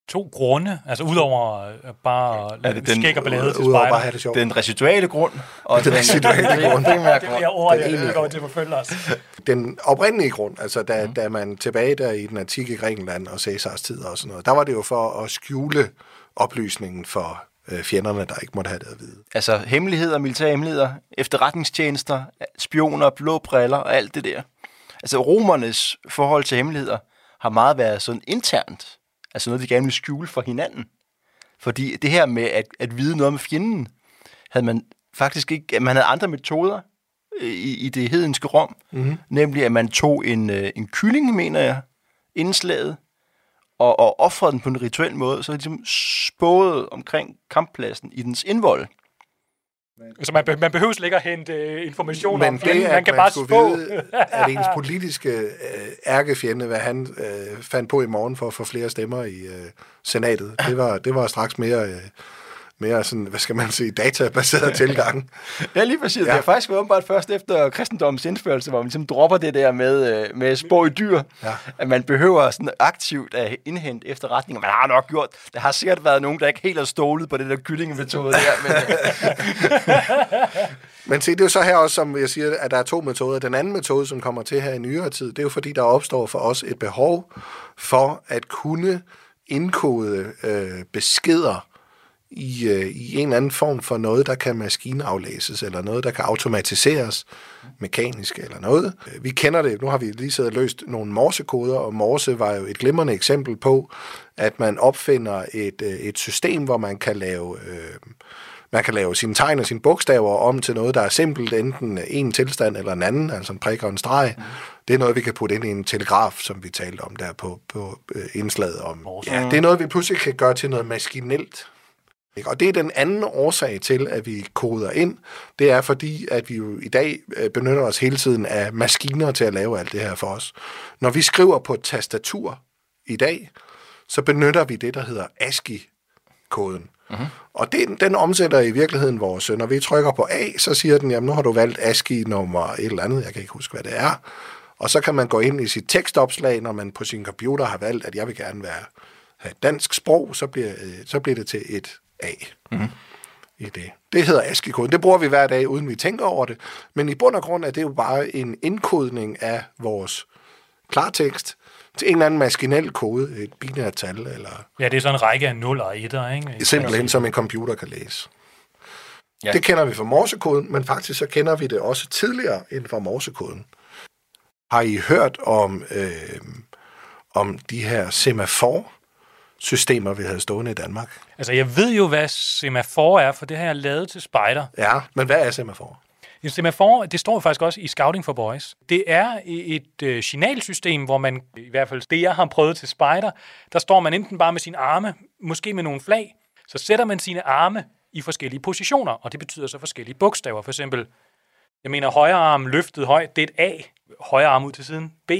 To grunde, altså udover øh, bare det den, skæg og ballade til udover bare have det sjovt. Den residuale grund. Og den residuale grund. Det er ordet, jeg går til at forfølge os. Den oprindelige grund, altså da, mm. da man tilbage der i den antikke Grækenland og Cæsars tid og sådan noget, der var det jo for at skjule oplysningen for øh, fjenderne, der ikke måtte have det at vide. Altså hemmeligheder, militære hemmeligheder, efterretningstjenester, spioner, blå briller og alt det der. Altså romernes forhold til hemmeligheder har meget været sådan internt. Altså noget, de gerne vil skjule for hinanden. Fordi det her med at, at vide noget om fjenden, havde man faktisk ikke... Man havde andre metoder øh, i, i det hedenske Rom. Mm-hmm. Nemlig, at man tog en, øh, en kylling, mener jeg, inden slaget, og, og offrede den på en rituel måde, så ligesom spåede omkring kamppladsen i dens indvold. Så man, be- man behøver slet ikke at hente øh, informationer Men om fjenden, det, man kan man bare spå. vide, at ens politiske øh, ærkefjende, hvad han øh, fandt på i morgen for at få flere stemmer i øh, senatet, det var, det var straks mere, øh, mere sådan, hvad skal man sige, databaseret tilgang. Ja, lige præcis. Ja. Det har faktisk været åbenbart først efter kristendommens indførelse, hvor man ligesom dropper det der med, øh, med spå i dyr. Ja. At man behøver sådan aktivt at indhente efterretninger. Man har nok gjort. Der har sikkert været nogen, der ikke helt har stolet på det der kyllingemetode der. Men, Men se, det er jo så her også, som jeg siger, at der er to metoder. Den anden metode, som kommer til her i nyere tid, det er jo fordi, der opstår for os et behov for at kunne indkode øh, beskeder i, øh, i en eller anden form for noget, der kan maskinaflæses, eller noget, der kan automatiseres mekanisk eller noget. Øh, Vi kender det, nu har vi lige siddet og løst nogle morsekoder, og morse var jo et glimrende eksempel på, at man opfinder et, øh, et system, hvor man kan lave... Øh, man kan lave sine tegn og sine bogstaver om til noget, der er simpelt, enten en tilstand eller en anden, altså en prik og en streg. Mm. Det er noget, vi kan putte ind i en telegraf, som vi talte om der på, på øh, indslaget om. Ja, det er noget, vi pludselig kan gøre til noget maskinelt. Ikke? Og det er den anden årsag til, at vi koder ind. Det er fordi, at vi jo i dag øh, benytter os hele tiden af maskiner til at lave alt det her for os. Når vi skriver på et tastatur i dag, så benytter vi det, der hedder ASCII-koden. Uh-huh. Og den, den omsætter i virkeligheden vores... Når vi trykker på A, så siger den, jamen nu har du valgt ASCII nummer et eller andet, jeg kan ikke huske, hvad det er. Og så kan man gå ind i sit tekstopslag, når man på sin computer har valgt, at jeg vil gerne være, have dansk sprog, så bliver, øh, så bliver det til et A. Mm-hmm. I det. det hedder ASCII-koden. Det bruger vi hver dag, uden vi tænker over det. Men i bund og grund er det jo bare en indkodning af vores klartekst til en eller anden maskinel kode, et binært tal, eller Ja, det er sådan en række af 0 og 1'er, ikke? simpelthen som en computer kan læse. Ja. Det kender vi fra morsekoden, men faktisk så kender vi det også tidligere end fra morsekoden. Har I hørt om, øh, om de her semafor-systemer, vi havde stående i Danmark? Altså, jeg ved jo, hvad semafor er, for det har jeg lavet til spejder. Ja, men hvad er semafor? En semafor, det står faktisk også i Scouting for Boys. Det er et øh, signalsystem, hvor man, i hvert fald det jeg har prøvet til spejder, der står man enten bare med sine arme, måske med nogle flag, så sætter man sine arme i forskellige positioner, og det betyder så forskellige bogstaver. For eksempel, jeg mener højre arm løftet højt, det er et A, højre arm ud til siden, B,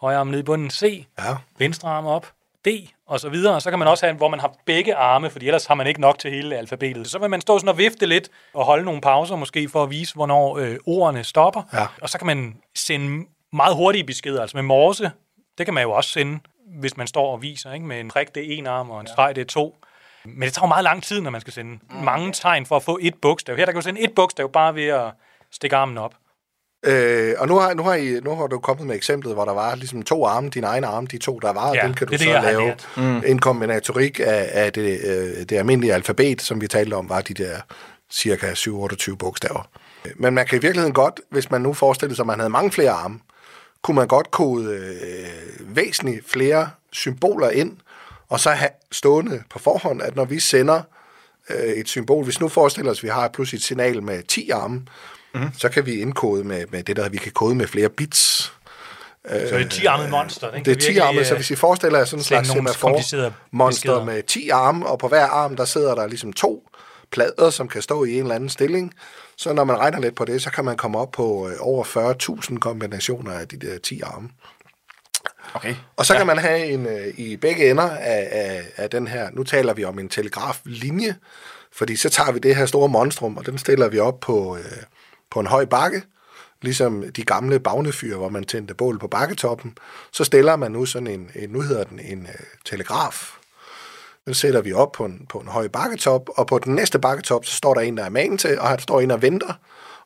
højre arm ned i bunden, C, Ja. venstre arm op, D, og så videre. Og så kan man også have, hvor man har begge arme, fordi ellers har man ikke nok til hele alfabetet. Så vil man stå sådan og vifte lidt og holde nogle pauser måske for at vise, hvornår øh, ordene stopper. Ja. Og så kan man sende meget hurtige beskeder, altså med morse. Det kan man jo også sende, hvis man står og viser, ikke? med en prik, det er en arm, og en streg, det er to. Men det tager jo meget lang tid, når man skal sende mange tegn for at få et bogstav. Her der kan du sende et bogstav bare ved at stikke armen op. Øh, og nu har, nu, har I, nu har du kommet med eksemplet, hvor der var ligesom to arme, din egen arme, de to, der var, Ja, dem kan du det så det, lave mm. en kombinatorik af, af det, øh, det almindelige alfabet, som vi talte om, var de der cirka 7-28 bogstaver. Men man kan i virkeligheden godt, hvis man nu forestillede sig, at man havde mange flere arme, kunne man godt kode øh, væsentligt flere symboler ind, og så have stående på forhånd, at når vi sender øh, et symbol, hvis nu forestiller os, at vi har pludselig et signal med 10 arme, mm. så kan vi indkode med, med det der, vi kan kode med flere bits. Så det er et 10-armet monster. Den Det er kan 10 virkelig, arme, så øh, hvis I forestiller jer sådan en slags beskeder. med 10 arme, og på hver arm, der sidder der ligesom to plader, som kan stå i en eller anden stilling. Så når man regner lidt på det, så kan man komme op på øh, over 40.000 kombinationer af de der 10 arme. okay. Og så ja. kan man have en øh, i begge ender af, af, af den her, nu taler vi om en telegraflinje, fordi så tager vi det her store monstrum, og den stiller vi op på, øh, på en høj bakke, ligesom de gamle bagnefyr, hvor man tændte bål på bakketoppen. Så stiller man nu sådan en, en nu hedder den en øh, telegraf. Den sætter vi op på en, på en høj bakketop, og på den næste bakketop, så står der en, der er magen til, og han står en og venter.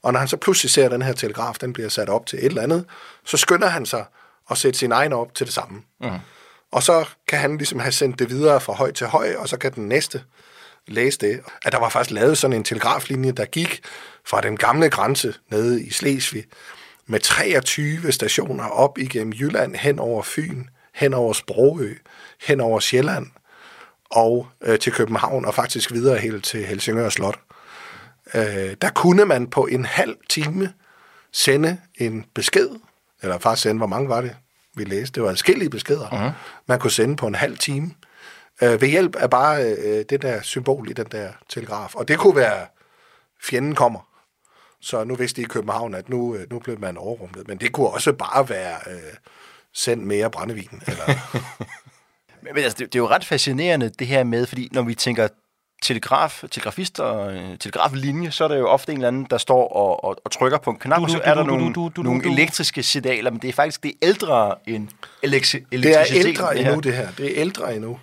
Og når han så pludselig ser, at den her telegraf, den bliver sat op til et eller andet, så skynder han sig at sætte sin egen op til det samme. Mm. Og så kan han ligesom have sendt det videre fra høj til høj, og så kan den næste læse det, at der var faktisk lavet sådan en telegraflinje, der gik fra den gamle grænse nede i Slesvig med 23 stationer op igennem Jylland, hen over Fyn, hen over Sprogø, hen over Sjælland og øh, til København, og faktisk videre helt til Helsingør Slot. Øh, der kunne man på en halv time sende en besked, eller faktisk sende, hvor mange var det, vi læste? Det var adskillige beskeder, uh-huh. man kunne sende på en halv time, øh, ved hjælp af bare øh, det der symbol i den der telegraf. Og det kunne være, fjenden kommer. Så nu vidste de i København, at nu, øh, nu blev man overrumlet. Men det kunne også bare være, øh, send mere brændevin. Eller... men, men altså, det, det er jo ret fascinerende, det her med, fordi når vi tænker telegraf, telegrafist og øh, telegraflinje, så er der jo ofte en eller anden, der står og, og, og trykker på en knap, og så er der nogle, nogle elektriske signaler, men det er faktisk det er ældre end elektri- elektricitet. Det er ældre det endnu, det her. Det er ældre endnu.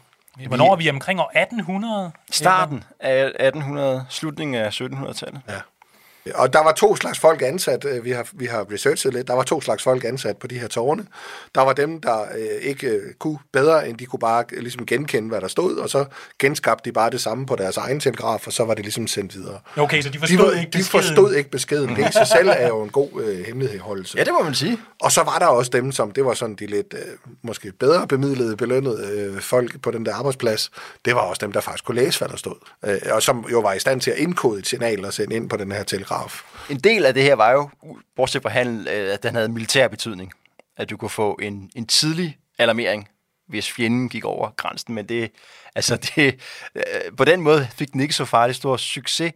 Hvornår er vi omkring år 1800? Starten af 1800, slutningen af 1700-tallet. Ja. Og der var to slags folk ansat, øh, vi har, vi har researchet lidt, der var to slags folk ansat på de her tårne. Der var dem, der øh, ikke øh, kunne bedre, end de kunne bare øh, ligesom genkende, hvad der stod, og så genskabte de bare det samme på deres egen telegraf, og så var det ligesom sendt videre. Okay, så de forstod de var, ikke beskeden? De forstod ikke beskeden. Det i sig selv er jo en god øh, hemmelighedsholdelse. Ja, det må man sige. Og så var der også dem, som, det var sådan de lidt øh, måske bedre bemidlede, belønnede øh, folk på den der arbejdsplads. Det var også dem, der faktisk kunne læse, hvad der stod. Øh, og som jo var i stand til at indkode et signal og sende ind på den her telegraf biograf. En del af det her var jo, bortset fra handel, øh, at den havde militær betydning. At du kunne få en, en tidlig alarmering, hvis fjenden gik over grænsen. Men det, altså det, øh, på den måde fik den ikke så farlig stor succes.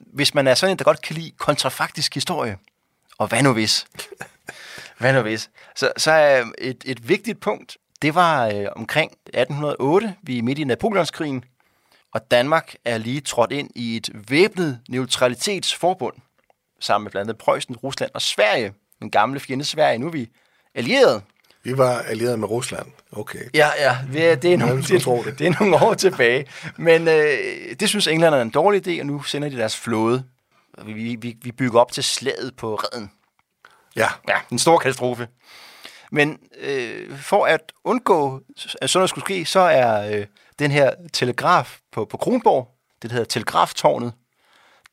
Hvis man er sådan en, der godt kan lide kontrafaktisk historie, og hvad nu hvis? hvad nu hvis? Så, så er et, et vigtigt punkt, det var øh, omkring 1808, vi er midt i Napoleonskrigen, og Danmark er lige trådt ind i et væbnet neutralitetsforbund, sammen med blandt andet Preussen, Rusland og Sverige. Den gamle fjende Sverige, nu er vi allierede. Vi var allierede med Rusland. Okay. Ja, ja. Det er, det er, nogle, det, det. det er nogle år tilbage. Men øh, det synes englænderne er en dårlig idé, og nu sender de deres flåde. Vi, vi, vi bygger op til slaget på redden. Ja. Ja, en stor katastrofe. Men øh, for at undgå, at sådan noget skulle ske, så er øh, den her telegraf på, på Kronborg, det hedder Telegraftårnet,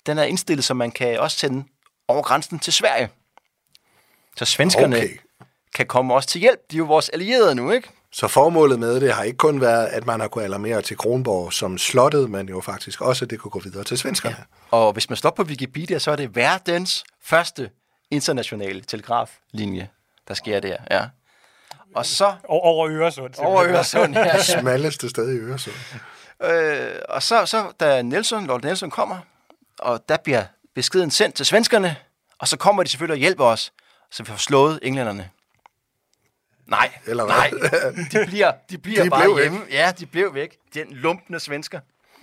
den er indstillet, så man kan også sende over grænsen til Sverige. Så svenskerne okay. kan komme også til hjælp. De er jo vores allierede nu, ikke? Så formålet med det har ikke kun været, at man har kunnet alarmere til Kronborg som slottet, men jo faktisk også, at det kunne gå videre til svenskerne. Ja. Og hvis man står på Wikipedia, så er det verdens første internationale telegraflinje, der sker der. Ja. Og så... Over Øresund. Over Øresund, ja. Smalleste sted i Øresund. Øh, og så, så da Nelson, Lord Nelson kommer, og der bliver beskeden sendt til svenskerne, og så kommer de selvfølgelig og hjælper os, så vi får slået englænderne. Nej, Eller hvad? nej, de bliver, de bliver de bare hjemme. Væk. Ja, de blev væk. Den lumpende svensker.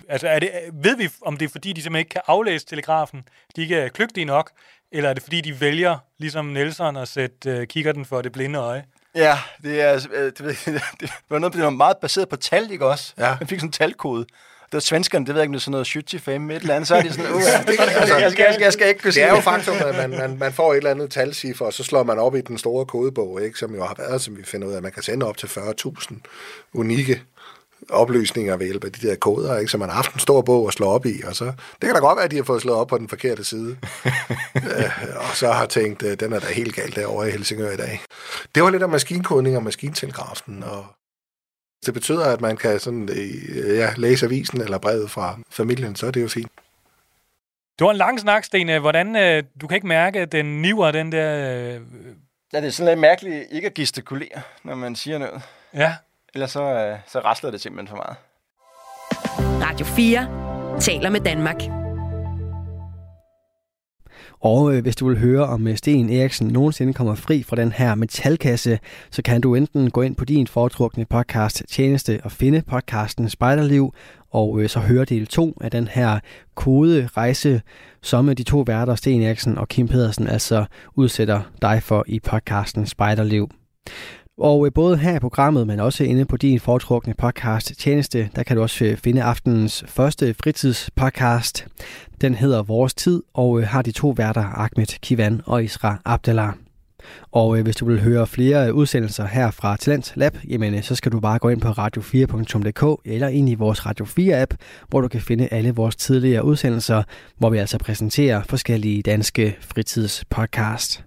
Altså, er det, ved vi, om det er fordi, de simpelthen ikke kan aflæse telegrafen? De ikke er kløgtige nok? Eller er det fordi, de vælger, ligesom Nelson, at sætte uh, kikkerten for det blinde øje? Ja, det er, øh, det, det var noget, der var meget baseret på tal, ikke også? Ja. Man fik sådan en talkode. Det var svenskerne, det ved jeg ikke, sådan noget 75 et eller andet, så er det sådan, uh, det, altså, jeg, skal, jeg, skal, jeg skal ikke kunne sige det. er jo faktum, at man, man, man får et eller andet talciffer, og så slår man op i den store kodebog, ikke, som jo har været, som vi finder ud af, at man kan sende op til 40.000 unikke oplysninger ved hjælp af de der koder, ikke? så man har haft en stor bog at slå op i, og så, det kan da godt være, at de har fået slået op på den forkerte side, øh, og så har tænkt, øh, den er da helt galt derovre i Helsingør i dag. Det var lidt af maskinkodning og maskintelegrafen, og det betyder, at man kan sådan, øh, ja, læse avisen eller brevet fra familien, så er det jo fint. Du har en lang snak, Sten. Hvordan, øh, du kan ikke mærke, at den niver, den der... Øh... Ja, det er sådan lidt mærkeligt ikke at gestikulere, når man siger noget. Ja. Ellers så, øh, så rasler det simpelthen for meget. Radio 4 taler med Danmark. Og øh, hvis du vil høre, om øh, Sten Eriksen nogensinde kommer fri fra den her metalkasse, så kan du enten gå ind på din foretrukne podcast tjeneste og finde podcasten Spejderliv, og øh, så høre del 2 af den her kode rejse, som de to værter, Sten Eriksen og Kim Pedersen, altså udsætter dig for i podcasten Spejderliv. Og øh, både her i programmet, men også inde på din foretrukne podcast tjeneste, der kan du også øh, finde aftenens første fritidspodcast. Den hedder Vores Tid og øh, har de to værter, Ahmed Kivan og Isra Abdallah. Og hvis du vil høre flere udsendelser her fra Talent Lab, jamen, så skal du bare gå ind på radio4.dk eller ind i vores Radio 4-app, hvor du kan finde alle vores tidligere udsendelser, hvor vi altså præsenterer forskellige danske fritidspodcast.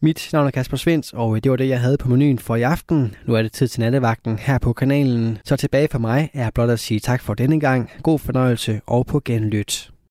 Mit navn er Kasper Svens, og øh, det var det, jeg havde på menuen for i aften. Nu er det tid til nattevagten her på kanalen. Så tilbage for mig er blot at sige tak for denne gang. God fornøjelse og på genlyt.